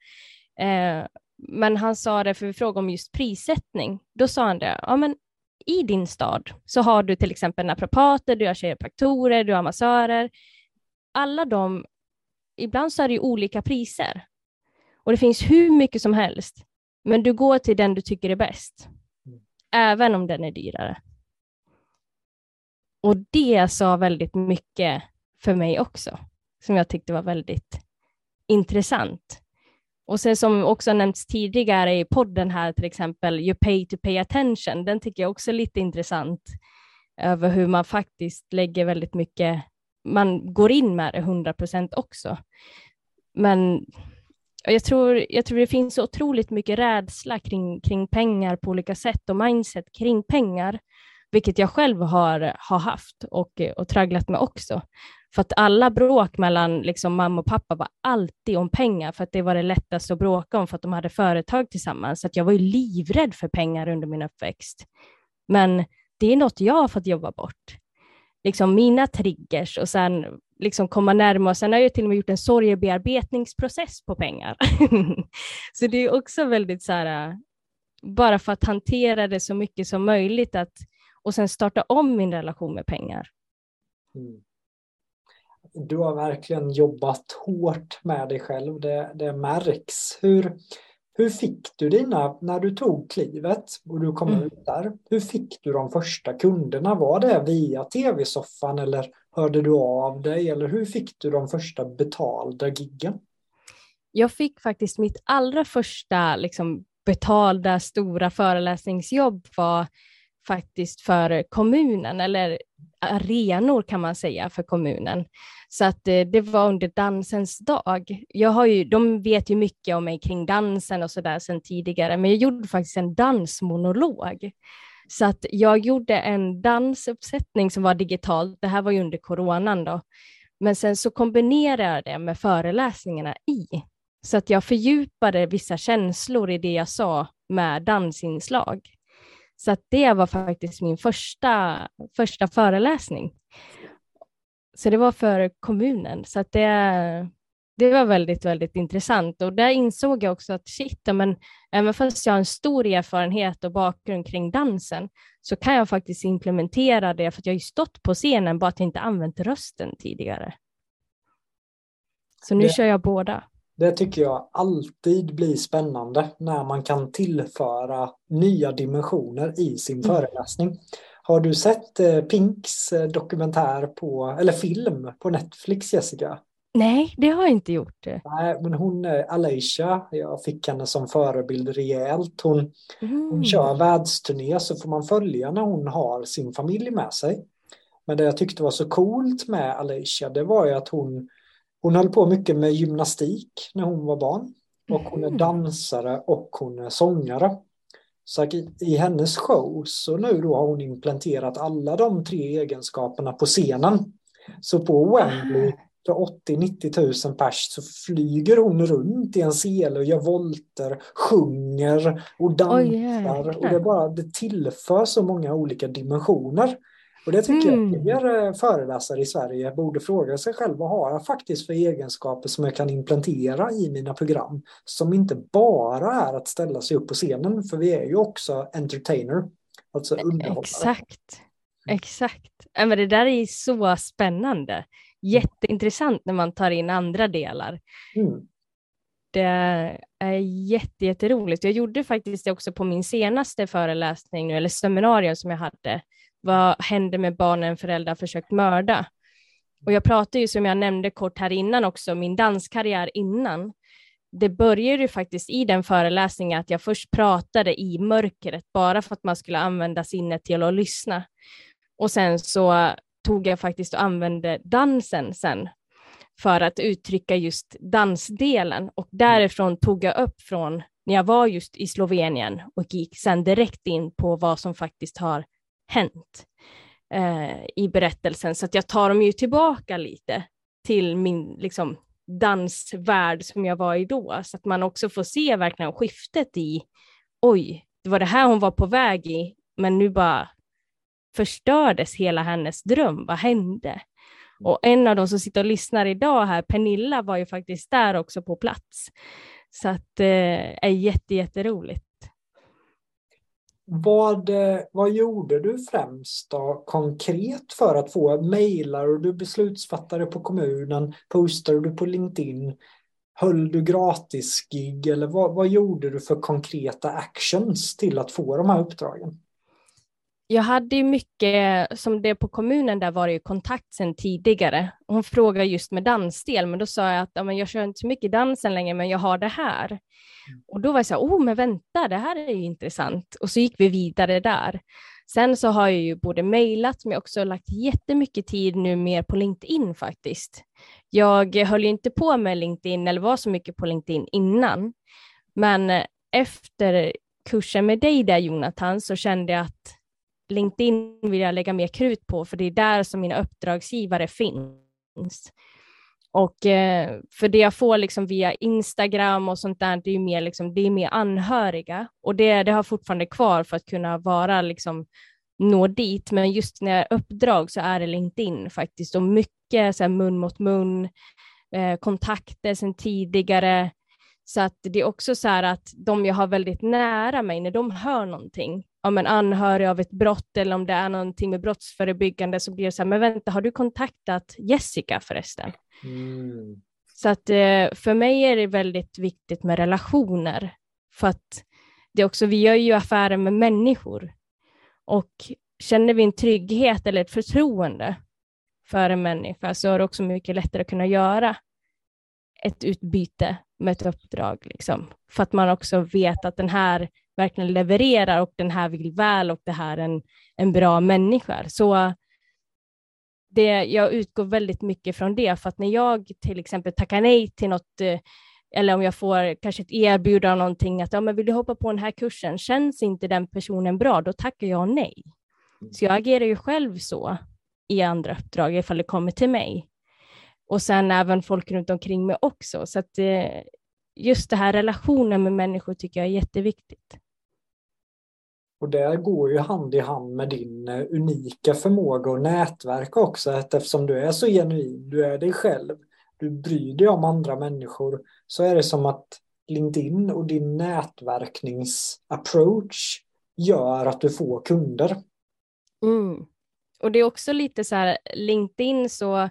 Eh, men han sa det, för vi frågade om just prissättning, då sa han det, ja men i din stad så har du till exempel naprapater, du har kiropraktorer, du har massörer. Alla de, ibland så är det ju olika priser. Och det finns hur mycket som helst, men du går till den du tycker är bäst, mm. även om den är dyrare. Och det sa väldigt mycket för mig också, som jag tyckte var väldigt intressant. Och sen som också nämnts tidigare i podden här, till exempel You pay to pay attention, den tycker jag också är lite intressant, över hur man faktiskt lägger väldigt mycket, man går in med det 100 procent också. Men jag, tror, jag tror det finns så otroligt mycket rädsla kring, kring pengar på olika sätt och mindset kring pengar, vilket jag själv har, har haft och, och tragglat med också. För att alla bråk mellan liksom mamma och pappa var alltid om pengar, för att det var det lättaste att bråka om, för att de hade företag tillsammans. Så att jag var ju livrädd för pengar under min uppväxt. Men det är något jag har fått jobba bort. Liksom mina triggers och sen liksom komma närmare. Sen har jag till och med gjort en sorgebearbetningsprocess på pengar. så det är också väldigt så här, bara för att hantera det så mycket som möjligt att, och sen starta om min relation med pengar. Mm. Du har verkligen jobbat hårt med dig själv, det, det märks. Hur, hur fick du dina, när du tog klivet och du kom mm. ut där, hur fick du de första kunderna? Var det via tv-soffan eller hörde du av dig eller hur fick du de första betalda giggen? Jag fick faktiskt mitt allra första liksom, betalda stora föreläsningsjobb var faktiskt för kommunen, eller arenor kan man säga för kommunen. Så att eh, det var under dansens dag. Jag har ju, de vet ju mycket om mig kring dansen och så där sedan tidigare, men jag gjorde faktiskt en dansmonolog. Så att jag gjorde en dansuppsättning som var digitalt. Det här var ju under coronan då. Men sen så kombinerade jag det med föreläsningarna i. Så att jag fördjupade vissa känslor i det jag sa med dansinslag. Så att det var faktiskt min första, första föreläsning. Så det var för kommunen. Så att det, det var väldigt, väldigt intressant. Och där insåg jag också att shit, men även fast jag har en stor erfarenhet och bakgrund kring dansen så kan jag faktiskt implementera det, för att jag har ju stått på scenen, bara att jag inte använt rösten tidigare. Så nu det, kör jag båda. Det tycker jag alltid blir spännande när man kan tillföra nya dimensioner i sin mm. föreläsning. Har du sett eh, Pinks eh, dokumentär på, eller film på Netflix, Jessica? Nej, det har jag inte gjort. Nej, men hon, eh, Alicia, jag fick henne som förebild rejält. Hon, mm. hon kör världsturné så får man följa när hon har sin familj med sig. Men det jag tyckte var så coolt med Alicia, det var ju att hon, hon höll på mycket med gymnastik när hon var barn. Och hon är mm. dansare och hon är sångare. Så i, hennes show så nu då har hon implanterat alla de tre egenskaperna på scenen. Så på Wembley för 80-90 000 pers så flyger hon runt i en sele och gör volter, sjunger och dansar. Oh, och det, bara, det tillför så många olika dimensioner. Och det tycker mm. jag fler eh, föreläsare i Sverige borde fråga sig själva har jag faktiskt för egenskaper som jag kan implementera i mina program. Som inte bara är att ställa sig upp på scenen, för vi är ju också entertainer, alltså underhållare. Exakt, exakt. Men det där är så spännande jätteintressant när man tar in andra delar. Mm. Det är jätte, jätteroligt. Jag gjorde faktiskt det också på min senaste föreläsning, eller seminarium som jag hade. Vad händer med barnen föräldrar försökt mörda? Och jag pratade ju som jag nämnde kort här innan också, min danskarriär innan. Det började ju faktiskt i den föreläsningen att jag först pratade i mörkret bara för att man skulle använda sinnet till att lyssna. Och sen så tog jag faktiskt och använde dansen sen för att uttrycka just dansdelen och därifrån tog jag upp från när jag var just i Slovenien och gick sen direkt in på vad som faktiskt har hänt eh, i berättelsen. Så att jag tar dem ju tillbaka lite till min liksom, dansvärld som jag var i då, så att man också får se verkligen skiftet i oj, det var det här hon var på väg i, men nu bara förstördes hela hennes dröm? Vad hände? Mm. Och en av de som sitter och lyssnar idag här, Pernilla, var ju faktiskt där också på plats. Så att det eh, är jätte, jätteroligt. Vad, eh, vad gjorde du främst då, konkret för att få mejlar och du beslutsfattare på kommunen? Postade du på LinkedIn? Höll du gratis gig eller vad, vad gjorde du för konkreta actions till att få de här uppdragen? Jag hade ju mycket, som det på kommunen där var det ju kontakt sedan tidigare. Hon frågade just med dansdel, men då sa jag att ja, men jag kör inte så mycket dansen längre, men jag har det här. Mm. Och då var jag så här, oh men vänta, det här är ju intressant. Och så gick vi vidare där. Sen så har jag ju både mejlat, men också lagt jättemycket tid nu mer på LinkedIn faktiskt. jag höll ju inte på med LinkedIn eller var så mycket på LinkedIn innan. Men efter kursen med dig där Jonathan så kände jag att LinkedIn vill jag lägga mer krut på för det är där som mina uppdragsgivare finns. Och eh, för det jag får liksom via Instagram och sånt där, det är mer, liksom, det är mer anhöriga och det, det har fortfarande kvar för att kunna vara liksom, nå dit. Men just när jag är uppdrag så är det LinkedIn faktiskt och mycket så här, mun mot mun, eh, kontakter sedan tidigare. Så att det är också så här att de jag har väldigt nära mig, när de hör någonting, om en anhörig av ett brott eller om det är någonting med brottsförebyggande så blir det så här, men vänta, har du kontaktat Jessica förresten? Mm. Så att eh, för mig är det väldigt viktigt med relationer. För att det är också, vi gör ju affärer med människor. Och känner vi en trygghet eller ett förtroende för en människa så är det också mycket lättare att kunna göra ett utbyte med ett uppdrag. Liksom. För att man också vet att den här verkligen levererar och den här vill väl och det här är en, en bra människa. Så det, jag utgår väldigt mycket från det, för att när jag till exempel tackar nej till något, eh, eller om jag får kanske ett erbjudande om någonting, att ja, men vill du hoppa på den här kursen, känns inte den personen bra, då tackar jag nej. Så jag agerar ju själv så i andra uppdrag, ifall det kommer till mig. Och sen även folk runt omkring mig också. Så att eh, just det här relationen med människor tycker jag är jätteviktigt. Och det går ju hand i hand med din eh, unika förmåga och nätverk också eftersom du är så genuin, du är dig själv, du bryr dig om andra människor så är det som att LinkedIn och din nätverkningsapproach gör att du får kunder. Mm. Och det är också lite så här, LinkedIn så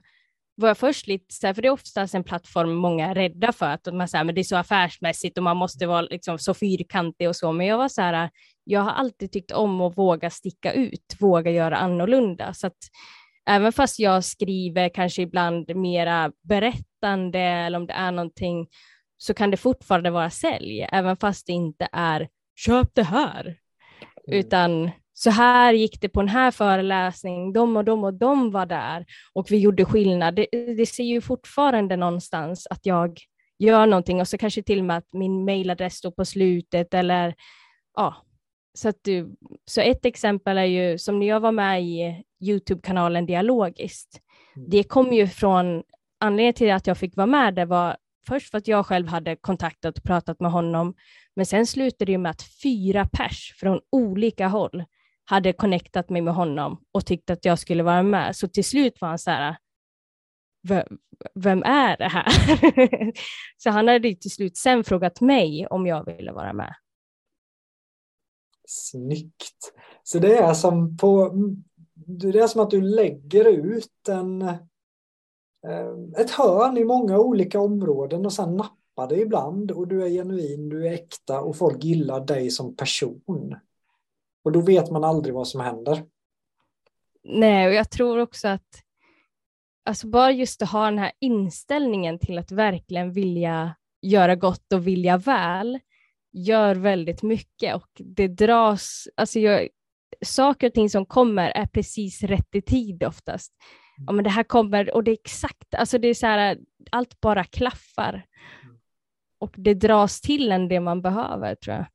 var jag först lite så här, för det är oftast en plattform många är rädda för, att man säger men det är så affärsmässigt och man måste vara liksom så fyrkantig och så, men jag var så här, jag har alltid tyckt om att våga sticka ut, våga göra annorlunda, så att även fast jag skriver kanske ibland mera berättande eller om det är någonting, så kan det fortfarande vara sälj, även fast det inte är köp det här, mm. utan så här gick det på den här föreläsningen, de och de och de var där och vi gjorde skillnad. Det, det ser ju fortfarande någonstans att jag gör någonting och så kanske till och med att min mailadress står på slutet eller ja. Så, att du, så ett exempel är ju som när jag var med i Youtube-kanalen Dialogiskt. Mm. Det kom ju från anledningen till att jag fick vara med det var först för att jag själv hade kontaktat och pratat med honom, men sen slutade det ju med att fyra pers från olika håll hade connectat mig med honom och tyckte att jag skulle vara med. Så till slut var han så här, vem är det här? så han hade till slut sen frågat mig om jag ville vara med. Snyggt. Så det är som på det är som att du lägger ut en, eh, ett hörn i många olika områden och sen nappar det ibland och du är genuin, du är äkta och folk gillar dig som person. Och då vet man aldrig vad som händer. Nej, och jag tror också att alltså bara just att ha den här inställningen till att verkligen vilja göra gott och vilja väl gör väldigt mycket och det dras, alltså jag, saker och ting som kommer är precis rätt i tid oftast. Mm. Ja, men det här kommer och det är exakt, alltså det är så här, allt bara klaffar. Mm. Och det dras till en det man behöver tror jag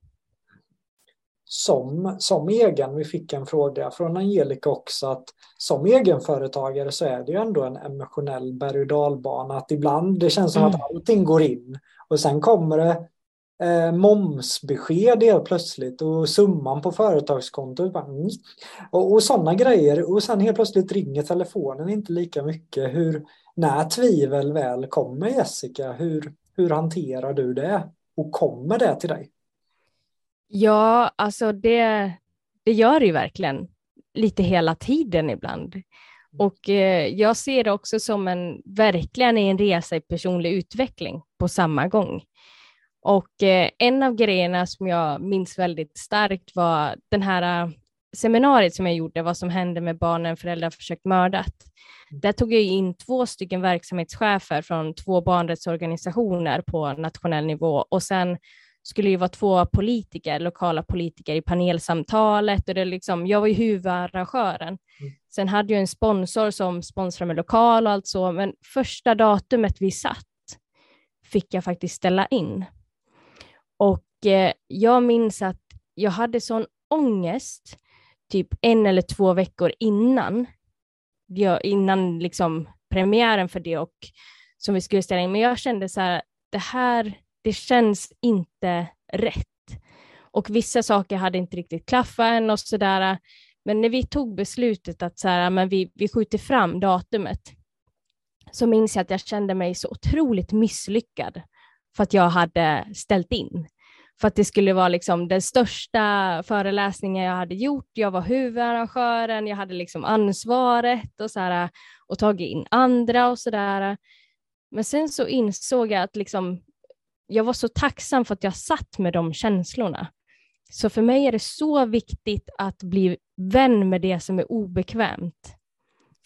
som, som egen, vi fick en fråga från Angelica också, att som egenföretagare så är det ju ändå en emotionell berg och dalbana. Att ibland det känns som mm. att allting går in och sen kommer det eh, momsbesked helt plötsligt och summan på företagskontot. Mm. och, och sådana grejer och sen helt plötsligt ringer telefonen inte lika mycket. Hur, när tvivel väl kommer Jessica, hur, hur hanterar du det? Och kommer det till dig? Ja, alltså det, det gör det ju verkligen lite hela tiden ibland. Mm. Och eh, jag ser det också som en, verkligen en resa i personlig utveckling på samma gång. Och eh, en av grejerna som jag minns väldigt starkt var den här uh, seminariet som jag gjorde, vad som hände med barnen föräldrar försökt mördat. Mm. Där tog jag in två stycken verksamhetschefer från två barnrättsorganisationer på nationell nivå och sen skulle ju vara två politiker, lokala politiker i panelsamtalet och det liksom, jag var ju huvudarrangören. Mm. Sen hade jag en sponsor som sponsrade med lokal och allt så, men första datumet vi satt fick jag faktiskt ställa in. Och eh, jag minns att jag hade sån ångest typ en eller två veckor innan, innan liksom premiären för det och som vi skulle ställa in. Men jag kände så här, det här, det känns inte rätt. Och vissa saker hade inte riktigt klaffat än och sådär. Men när vi tog beslutet att så här, men vi, vi skjuter fram datumet, så minns jag att jag kände mig så otroligt misslyckad för att jag hade ställt in. För att det skulle vara liksom den största föreläsningen jag hade gjort. Jag var huvudarrangören, jag hade liksom ansvaret och, så här, och tagit in andra och sådär. Men sen så insåg jag att liksom, jag var så tacksam för att jag satt med de känslorna. Så för mig är det så viktigt att bli vän med det som är obekvämt.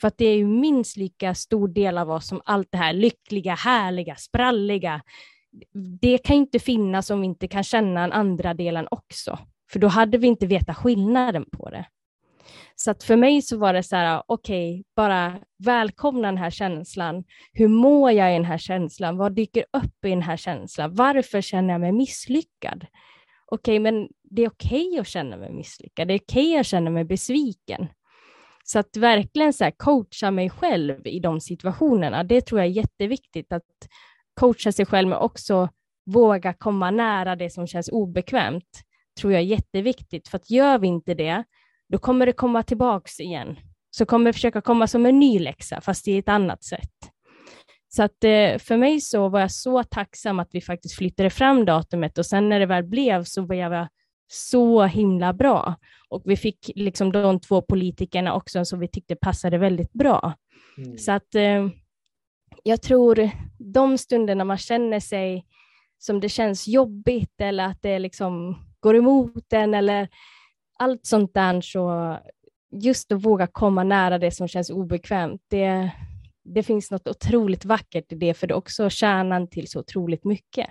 För att det är ju minst lika stor del av oss som allt det här lyckliga, härliga, spralliga. Det kan inte finnas om vi inte kan känna den andra delen också. För då hade vi inte vetat skillnaden på det. Så att för mig så var det så här, okej, okay, bara välkomna den här känslan. Hur mår jag i den här känslan? Vad dyker upp i den här känslan? Varför känner jag mig misslyckad? Okej, okay, men det är okej okay att känna mig misslyckad. Det är okej att känna mig besviken. Så att verkligen så coacha mig själv i de situationerna, det tror jag är jätteviktigt. Att coacha sig själv men också våga komma nära det som känns obekvämt, tror jag är jätteviktigt. För att gör vi inte det, då kommer det komma tillbaks igen. Så kommer det försöka komma som en ny läxa, fast i ett annat sätt. Så att eh, för mig så var jag så tacksam att vi faktiskt flyttade fram datumet och sen när det väl blev så var jag så himla bra. Och vi fick liksom de två politikerna också som vi tyckte passade väldigt bra. Mm. Så att eh, jag tror de stunderna man känner sig som det känns jobbigt eller att det liksom går emot en eller allt sånt där så just att våga komma nära det som känns obekvämt, det, det finns något otroligt vackert i det, för det är också kärnan till så otroligt mycket.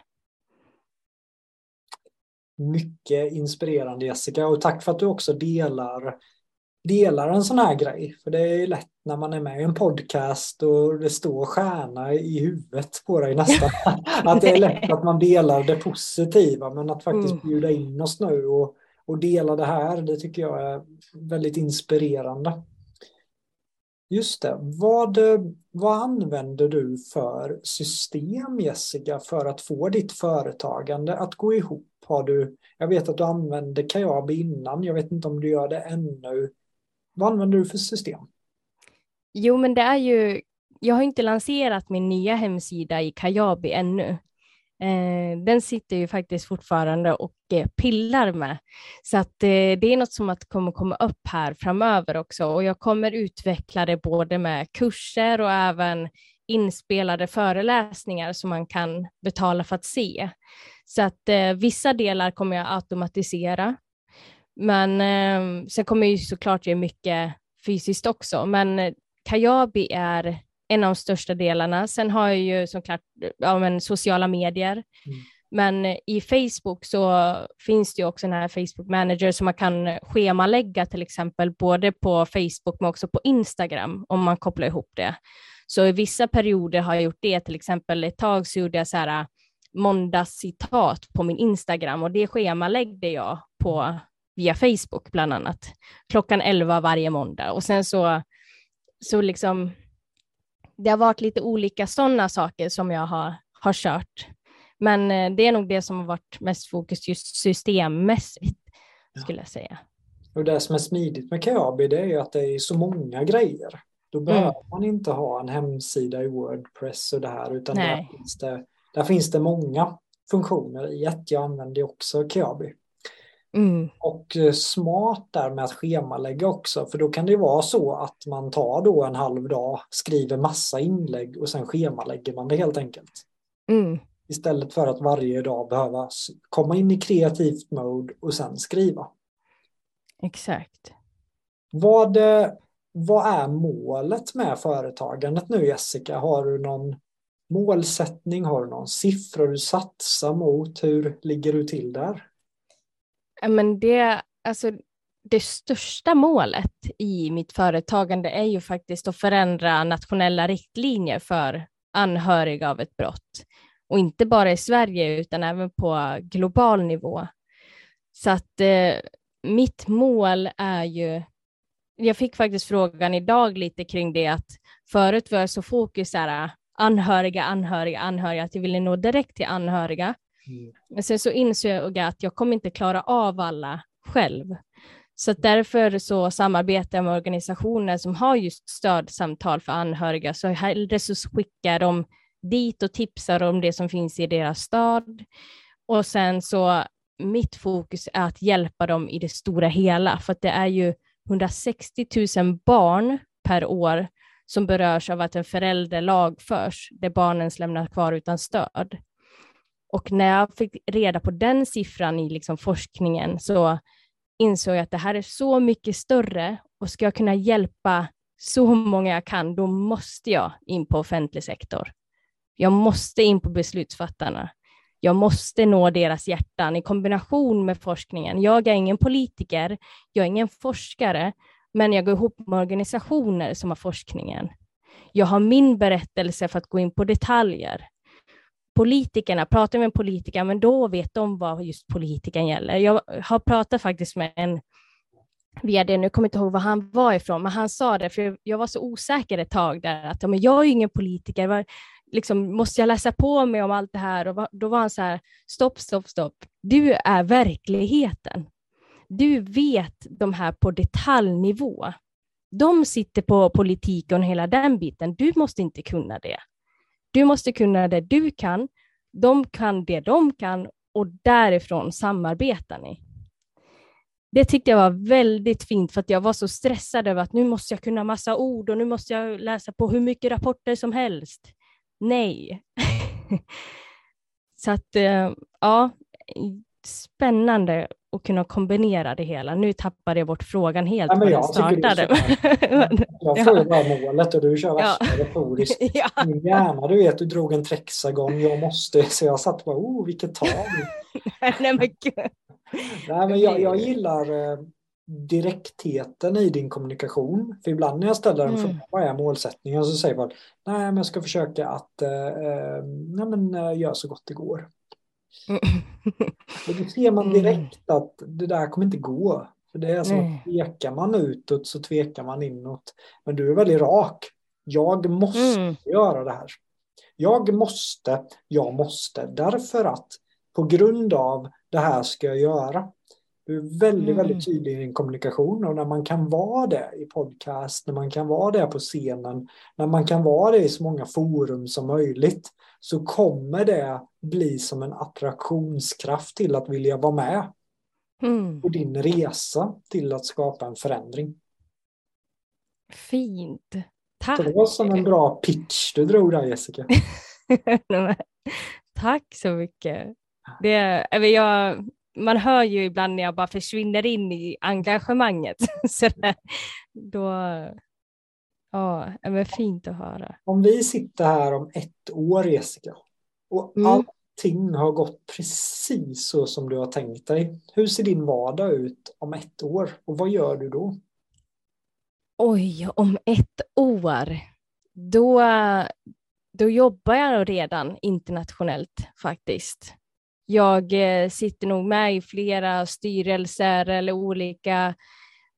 Mycket inspirerande Jessica och tack för att du också delar, delar en sån här grej. För det är lätt när man är med i en podcast och det står stjärna i huvudet på dig nästan. att det är lätt att man delar det positiva men att faktiskt mm. bjuda in oss nu och och dela det här. Det tycker jag är väldigt inspirerande. Just det. Vad, vad använder du för system Jessica för att få ditt företagande att gå ihop? Har du, jag vet att du använde Kajabi innan. Jag vet inte om du gör det ännu. Vad använder du för system? Jo, men det är ju jag har inte lanserat min nya hemsida i Kajabi ännu, Eh, den sitter ju faktiskt fortfarande och eh, pillar med. Så att eh, det är något som att kommer komma upp här framöver också och jag kommer utveckla det både med kurser och även inspelade föreläsningar som man kan betala för att se. Så att eh, vissa delar kommer jag automatisera. Men eh, sen kommer jag ju såklart ge mycket fysiskt också. Men eh, Kajabi är en av de största delarna. Sen har jag ju såklart ja, men, sociala medier. Mm. Men i Facebook så finns det ju också den här Facebook Manager som man kan schemalägga till exempel både på Facebook men också på Instagram om man kopplar ihop det. Så i vissa perioder har jag gjort det, till exempel ett tag så gjorde jag så här måndagscitat på min Instagram och det schemaläggde jag på via Facebook bland annat klockan 11 varje måndag och sen så, så liksom det har varit lite olika sådana saker som jag har, har kört. Men eh, det är nog det som har varit mest fokus just systemmässigt, skulle jag säga. Och det som är smidigt med Kajabi det är ju att det är så många grejer. Då mm. behöver man inte ha en hemsida i Wordpress och det här, utan där finns, det, där finns det många funktioner i ett. Jag använder också Kajabi. Mm. Och eh, smart där med att schemalägga också, för då kan det vara så att man tar då en halv dag, skriver massa inlägg och sen schemalägger man det helt enkelt. Mm. Istället för att varje dag behöva komma in i kreativt mode och sen skriva. Exakt. Vad, eh, vad är målet med företagandet nu Jessica? Har du någon målsättning? Har du någon siffra du satsar mot? Hur ligger du till där? Men det, alltså, det största målet i mitt företagande är ju faktiskt att förändra nationella riktlinjer för anhöriga av ett brott. Och inte bara i Sverige utan även på global nivå. Så att eh, mitt mål är ju, jag fick faktiskt frågan idag lite kring det att förut var jag så fokus här, anhöriga, anhöriga, anhöriga, att jag ville nå direkt till anhöriga. Mm. Men sen så insåg jag att jag kommer inte klara av alla själv. Så därför så samarbetar jag med organisationer som har just stödsamtal för anhöriga, så hellre så skickar de dit och tipsar om det som finns i deras stad. Och sen så mitt fokus är att hjälpa dem i det stora hela, för att det är ju 160 000 barn per år som berörs av att en förälder lagförs, där barnen lämnas kvar utan stöd. Och när jag fick reda på den siffran i liksom forskningen så insåg jag att det här är så mycket större och ska jag kunna hjälpa så många jag kan, då måste jag in på offentlig sektor. Jag måste in på beslutsfattarna. Jag måste nå deras hjärtan i kombination med forskningen. Jag är ingen politiker, jag är ingen forskare, men jag går ihop med organisationer som har forskningen. Jag har min berättelse för att gå in på detaljer. Politikerna, pratar med en politiker, men då vet de vad just politiken gäller. Jag har pratat faktiskt med en vd, nu kommer jag inte ihåg var han var ifrån, men han sa det, för jag var så osäker ett tag där, att men jag är ju ingen politiker, liksom, måste jag läsa på mig om allt det här? Och då var han så här, stopp, stopp, stopp, du är verkligheten. Du vet de här på detaljnivå. De sitter på politiken och hela den biten. Du måste inte kunna det. Du måste kunna det du kan. De kan det de kan och därifrån samarbetar ni. Det tyckte jag var väldigt fint för att jag var så stressad över att nu måste jag kunna massa ord och nu måste jag läsa på hur mycket rapporter som helst. Nej. så att, eh, ja, spännande att kunna kombinera det hela. Nu tappade jag bort frågan helt. Ja, men jag, startade. jag får ju bara målet och du kör värsta ja. retoriskt. ja. Min hjärna, du vet, du drog en trexagon, jag måste, så jag satt bara, oh, vilket tag. Nej, men gud. Nej, men jag, jag gillar eh, direktheten i din kommunikation. För ibland när jag ställer en mm. fråga, vad är målsättningen? Så säger man, nej men jag ska försöka att eh, eh nej, men, eh, göra så gott det går. Och då ser man mm. direkt att det där kommer inte gå. För det är som att tvekar man utåt så tvekar man inåt. Men du är väldigt rak. Jag måste mm. göra det här. Jag måste, jag måste, därför att på grund av det här ska jag göra. Du är väldigt, mm. väldigt tydlig i din kommunikation och när man kan vara det i podcast, när man kan vara det på scenen, när man kan vara det i så många forum som möjligt så kommer det bli som en attraktionskraft till att vilja vara med mm. på din resa till att skapa en förändring. Fint. Tack. Så det var som en bra pitch du drog där Jessica. Tack så mycket. Det, jag, man hör ju ibland när jag bara försvinner in i engagemanget. Så då, ja, det är fint att höra. Om vi sitter här om ett år Jessica och mm. allting har gått precis så som du har tänkt dig. Hur ser din vardag ut om ett år och vad gör du då? Oj, om ett år. Då, då jobbar jag redan internationellt faktiskt. Jag eh, sitter nog med i flera styrelser eller olika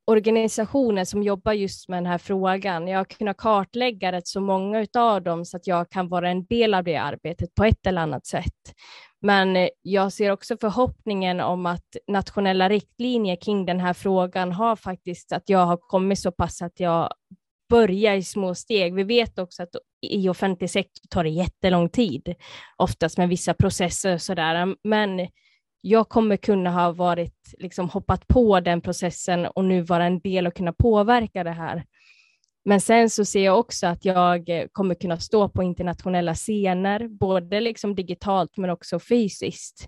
organisationer som jobbar just med den här frågan. Jag har kunnat kartlägga rätt så många av dem så att jag kan vara en del av det arbetet på ett eller annat sätt. Men eh, jag ser också förhoppningen om att nationella riktlinjer kring den här frågan har faktiskt att jag har kommit så pass att jag börja i små steg. Vi vet också att i offentlig sektor tar det jättelång tid, oftast med vissa processer och sådär. Men jag kommer kunna ha varit, liksom hoppat på den processen och nu vara en del och kunna påverka det här. Men sen så ser jag också att jag eh, kommer kunna stå på internationella scener, både liksom digitalt men också fysiskt,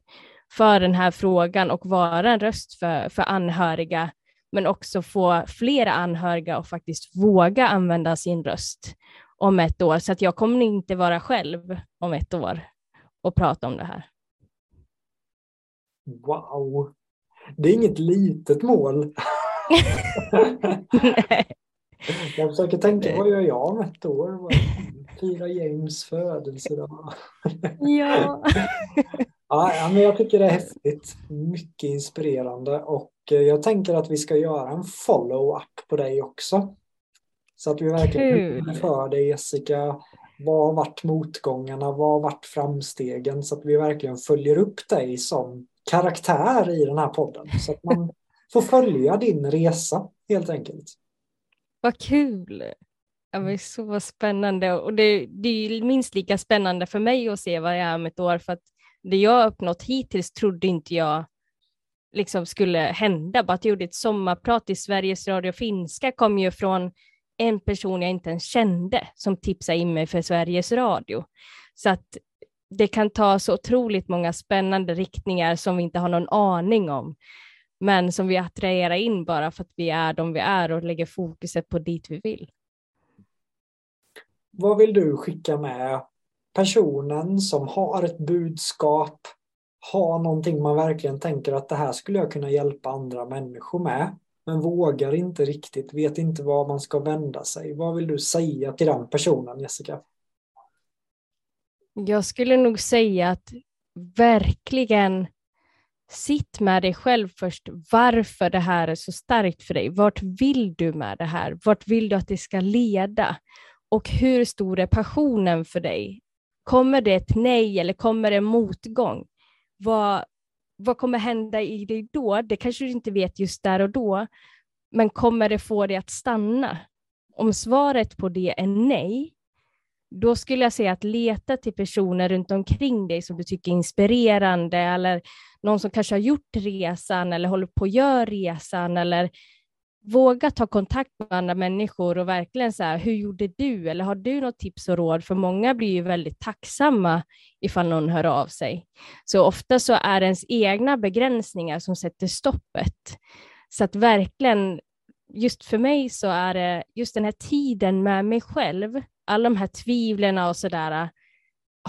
för den här frågan och vara en röst för, för anhöriga, men också få flera anhöriga att faktiskt våga använda sin röst om ett år. Så att jag kommer inte vara själv om ett år och prata om det här. Wow! Det är inget litet mål. Jag försöker tänka, vad gör jag om ett år? Fira James födelsedag. Ja. Ja, men jag tycker det är häftigt. Mycket inspirerande och eh, jag tänker att vi ska göra en follow-up på dig också. Så att vi verkligen Kul. för dig Jessica. Vad har varit motgångarna? Vad har varit framstegen? Så att vi verkligen följer upp dig som karaktär i den här podden. Så att man får följa din resa helt enkelt. Vad kul! Ja, men så spännande och det, det är minst lika spännande för mig att se vad jag är om ett år för att det jag har uppnått hittills trodde inte jag liksom skulle hända. Bara att jag gjorde ett sommarprat i Sveriges Radio Finska kom ju från en person jag inte ens kände som tipsade in mig för Sveriges Radio. Så att det kan ta så otroligt många spännande riktningar som vi inte har någon aning om men som vi attraherar in bara för att vi är de vi är och lägger fokuset på dit vi vill. Vad vill du skicka med personen som har ett budskap, har någonting man verkligen tänker att det här skulle jag kunna hjälpa andra människor med, men vågar inte riktigt, vet inte var man ska vända sig. Vad vill du säga till den personen, Jessica? Jag skulle nog säga att verkligen sitt med dig själv först, varför det här är så starkt för dig. Vart vill du med det här? Vart vill du att det ska leda? Och hur stor är passionen för dig? Kommer det ett nej eller kommer det motgång? Vad, vad kommer hända i dig då? Det kanske du inte vet just där och då, men kommer det få dig att stanna? Om svaret på det är nej, då skulle jag säga att leta till personer runt omkring dig som du tycker är inspirerande eller någon som kanske har gjort resan eller håller på att göra resan eller våga ta kontakt med andra människor och verkligen så här, hur gjorde du? Eller har du något tips och råd? För många blir ju väldigt tacksamma ifall någon hör av sig. Så ofta så är det ens egna begränsningar som sätter stoppet. Så att verkligen, just för mig så är det just den här tiden med mig själv, alla de här tvivlen och sådär,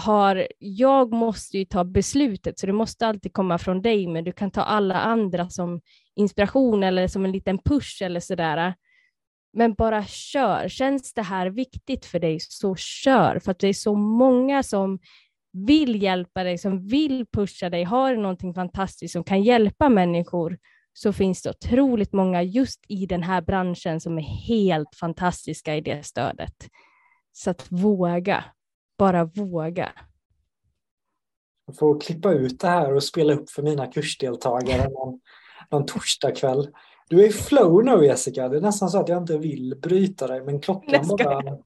har, jag måste ju ta beslutet, så det måste alltid komma från dig, men du kan ta alla andra som inspiration eller som en liten push eller sådär. Men bara kör. Känns det här viktigt för dig, så kör. För att det är så många som vill hjälpa dig, som vill pusha dig. Har du någonting fantastiskt som kan hjälpa människor så finns det otroligt många just i den här branschen som är helt fantastiska i det stödet. Så att våga, bara våga. Jag får klippa ut det här och spela upp för mina kursdeltagare någon, någon torsdagkväll. Du är i flow nu Jessica. Det är nästan så att jag inte vill bryta dig men klockan bara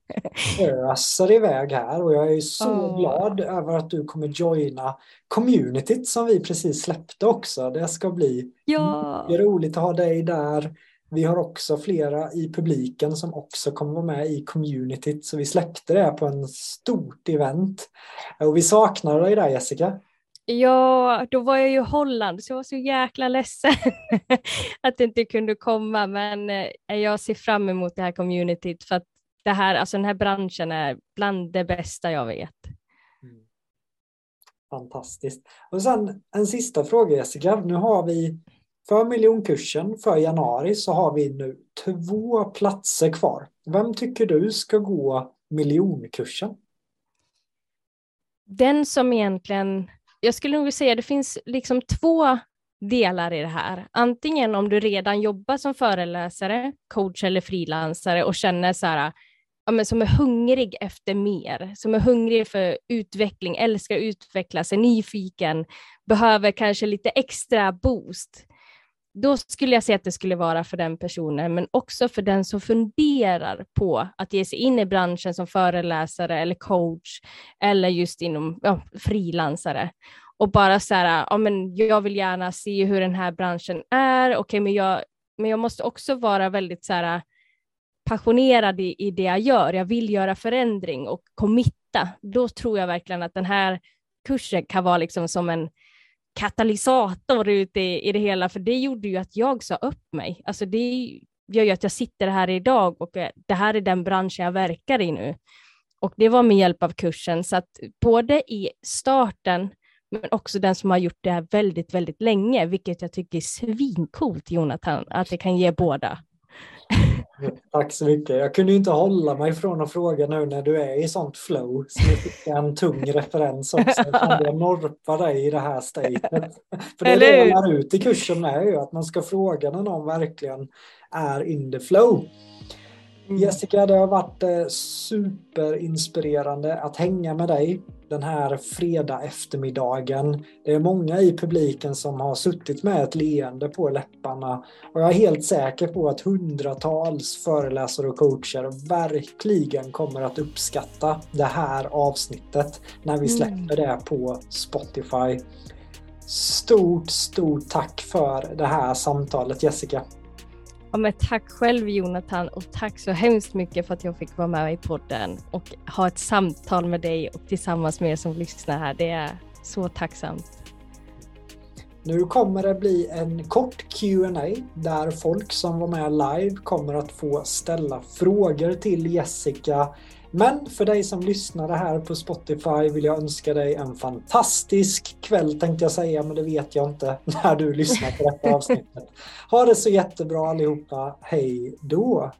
öser iväg här och jag är så Oh. glad över att du kommer joina communityt som vi precis släppte också. Det ska bli Ja, roligt att ha dig där. Vi har också flera i publiken som också kommer vara med i communityt så vi släppte det på en stort event. Och vi saknar dig där Jessica. Ja, då var jag ju i Holland så jag var så jäkla ledsen att det inte kunde komma. Men eh, jag ser fram emot det här communityt för att det här, alltså den här branschen är bland det bästa jag vet. Fantastiskt. Och sen en sista fråga Jessica. Nu har vi för miljonkursen för januari så har vi nu två platser kvar. Vem tycker du ska gå miljonkursen? Den som egentligen, jag skulle nog säga det finns liksom två delar i det här. Antingen om du redan jobbar som föreläsare, coach eller frilansare och känner så här, ja, men som är hungrig efter mer, som är hungrig för utveckling, älskar att utvecklas, är nyfiken, behöver kanske lite extra boost. Då skulle jag säga att det skulle vara för den personen, men också för den som funderar på att ge sig in i branschen som föreläsare eller coach eller just inom ja, frilansare. Och bara så här, ja, men jag vill gärna se hur den här branschen är, okej, men, jag, men jag måste också vara väldigt så här, äh, passionerad i, i det jag gör, jag vill göra förändring och committa, då tror jag verkligen att den här kursen kan vara liksom som en katalysator ut i, i det hela, för det gjorde ju att jag sa upp mig. Alltså det gör ju att jag sitter här idag och eh, det här är den bransch jag verkar i nu. Och det var med hjälp av kursen, så att både i starten men också den som har gjort det här väldigt, väldigt länge, vilket jag tycker är svincoolt, Jonathan, att det kan ge båda. Tack så mycket. Jag kunde inte hålla mig från att fråga nu när du är i sånt flow. Så nu fick jag en tung referens också. Jag norpa dig i det här statet. För det är det jag lär ut i kursen med ju, att man ska fråga när någon verkligen är in the flow. Mm. Jessica, det har varit eh, superinspirerande att hänga med dig den här fredag eftermiddagen. Det är många i publiken som har suttit med ett leende på läpparna och jag är helt säker på att hundratals föreläsare och coacher verkligen kommer att uppskatta det här avsnittet när vi mm. släpper det på Spotify. Stort, stort tack för det här samtalet Jessica. Ja, men tack själv Jonathan och tack så hemskt mycket för att jag fick vara med i podden och ha ett samtal med dig och tillsammans med er som lyssnar här. Det är så tacksamt. Nu kommer det bli en kort Q&A där folk som var med live kommer att få ställa frågor till Jessica men för dig som lyssnade här på Spotify vill jag önska dig en fantastisk kväll tänkte jag säga, men det vet jag inte när du lyssnar på detta avsnittet. Ha det så jättebra allihopa. Hej då!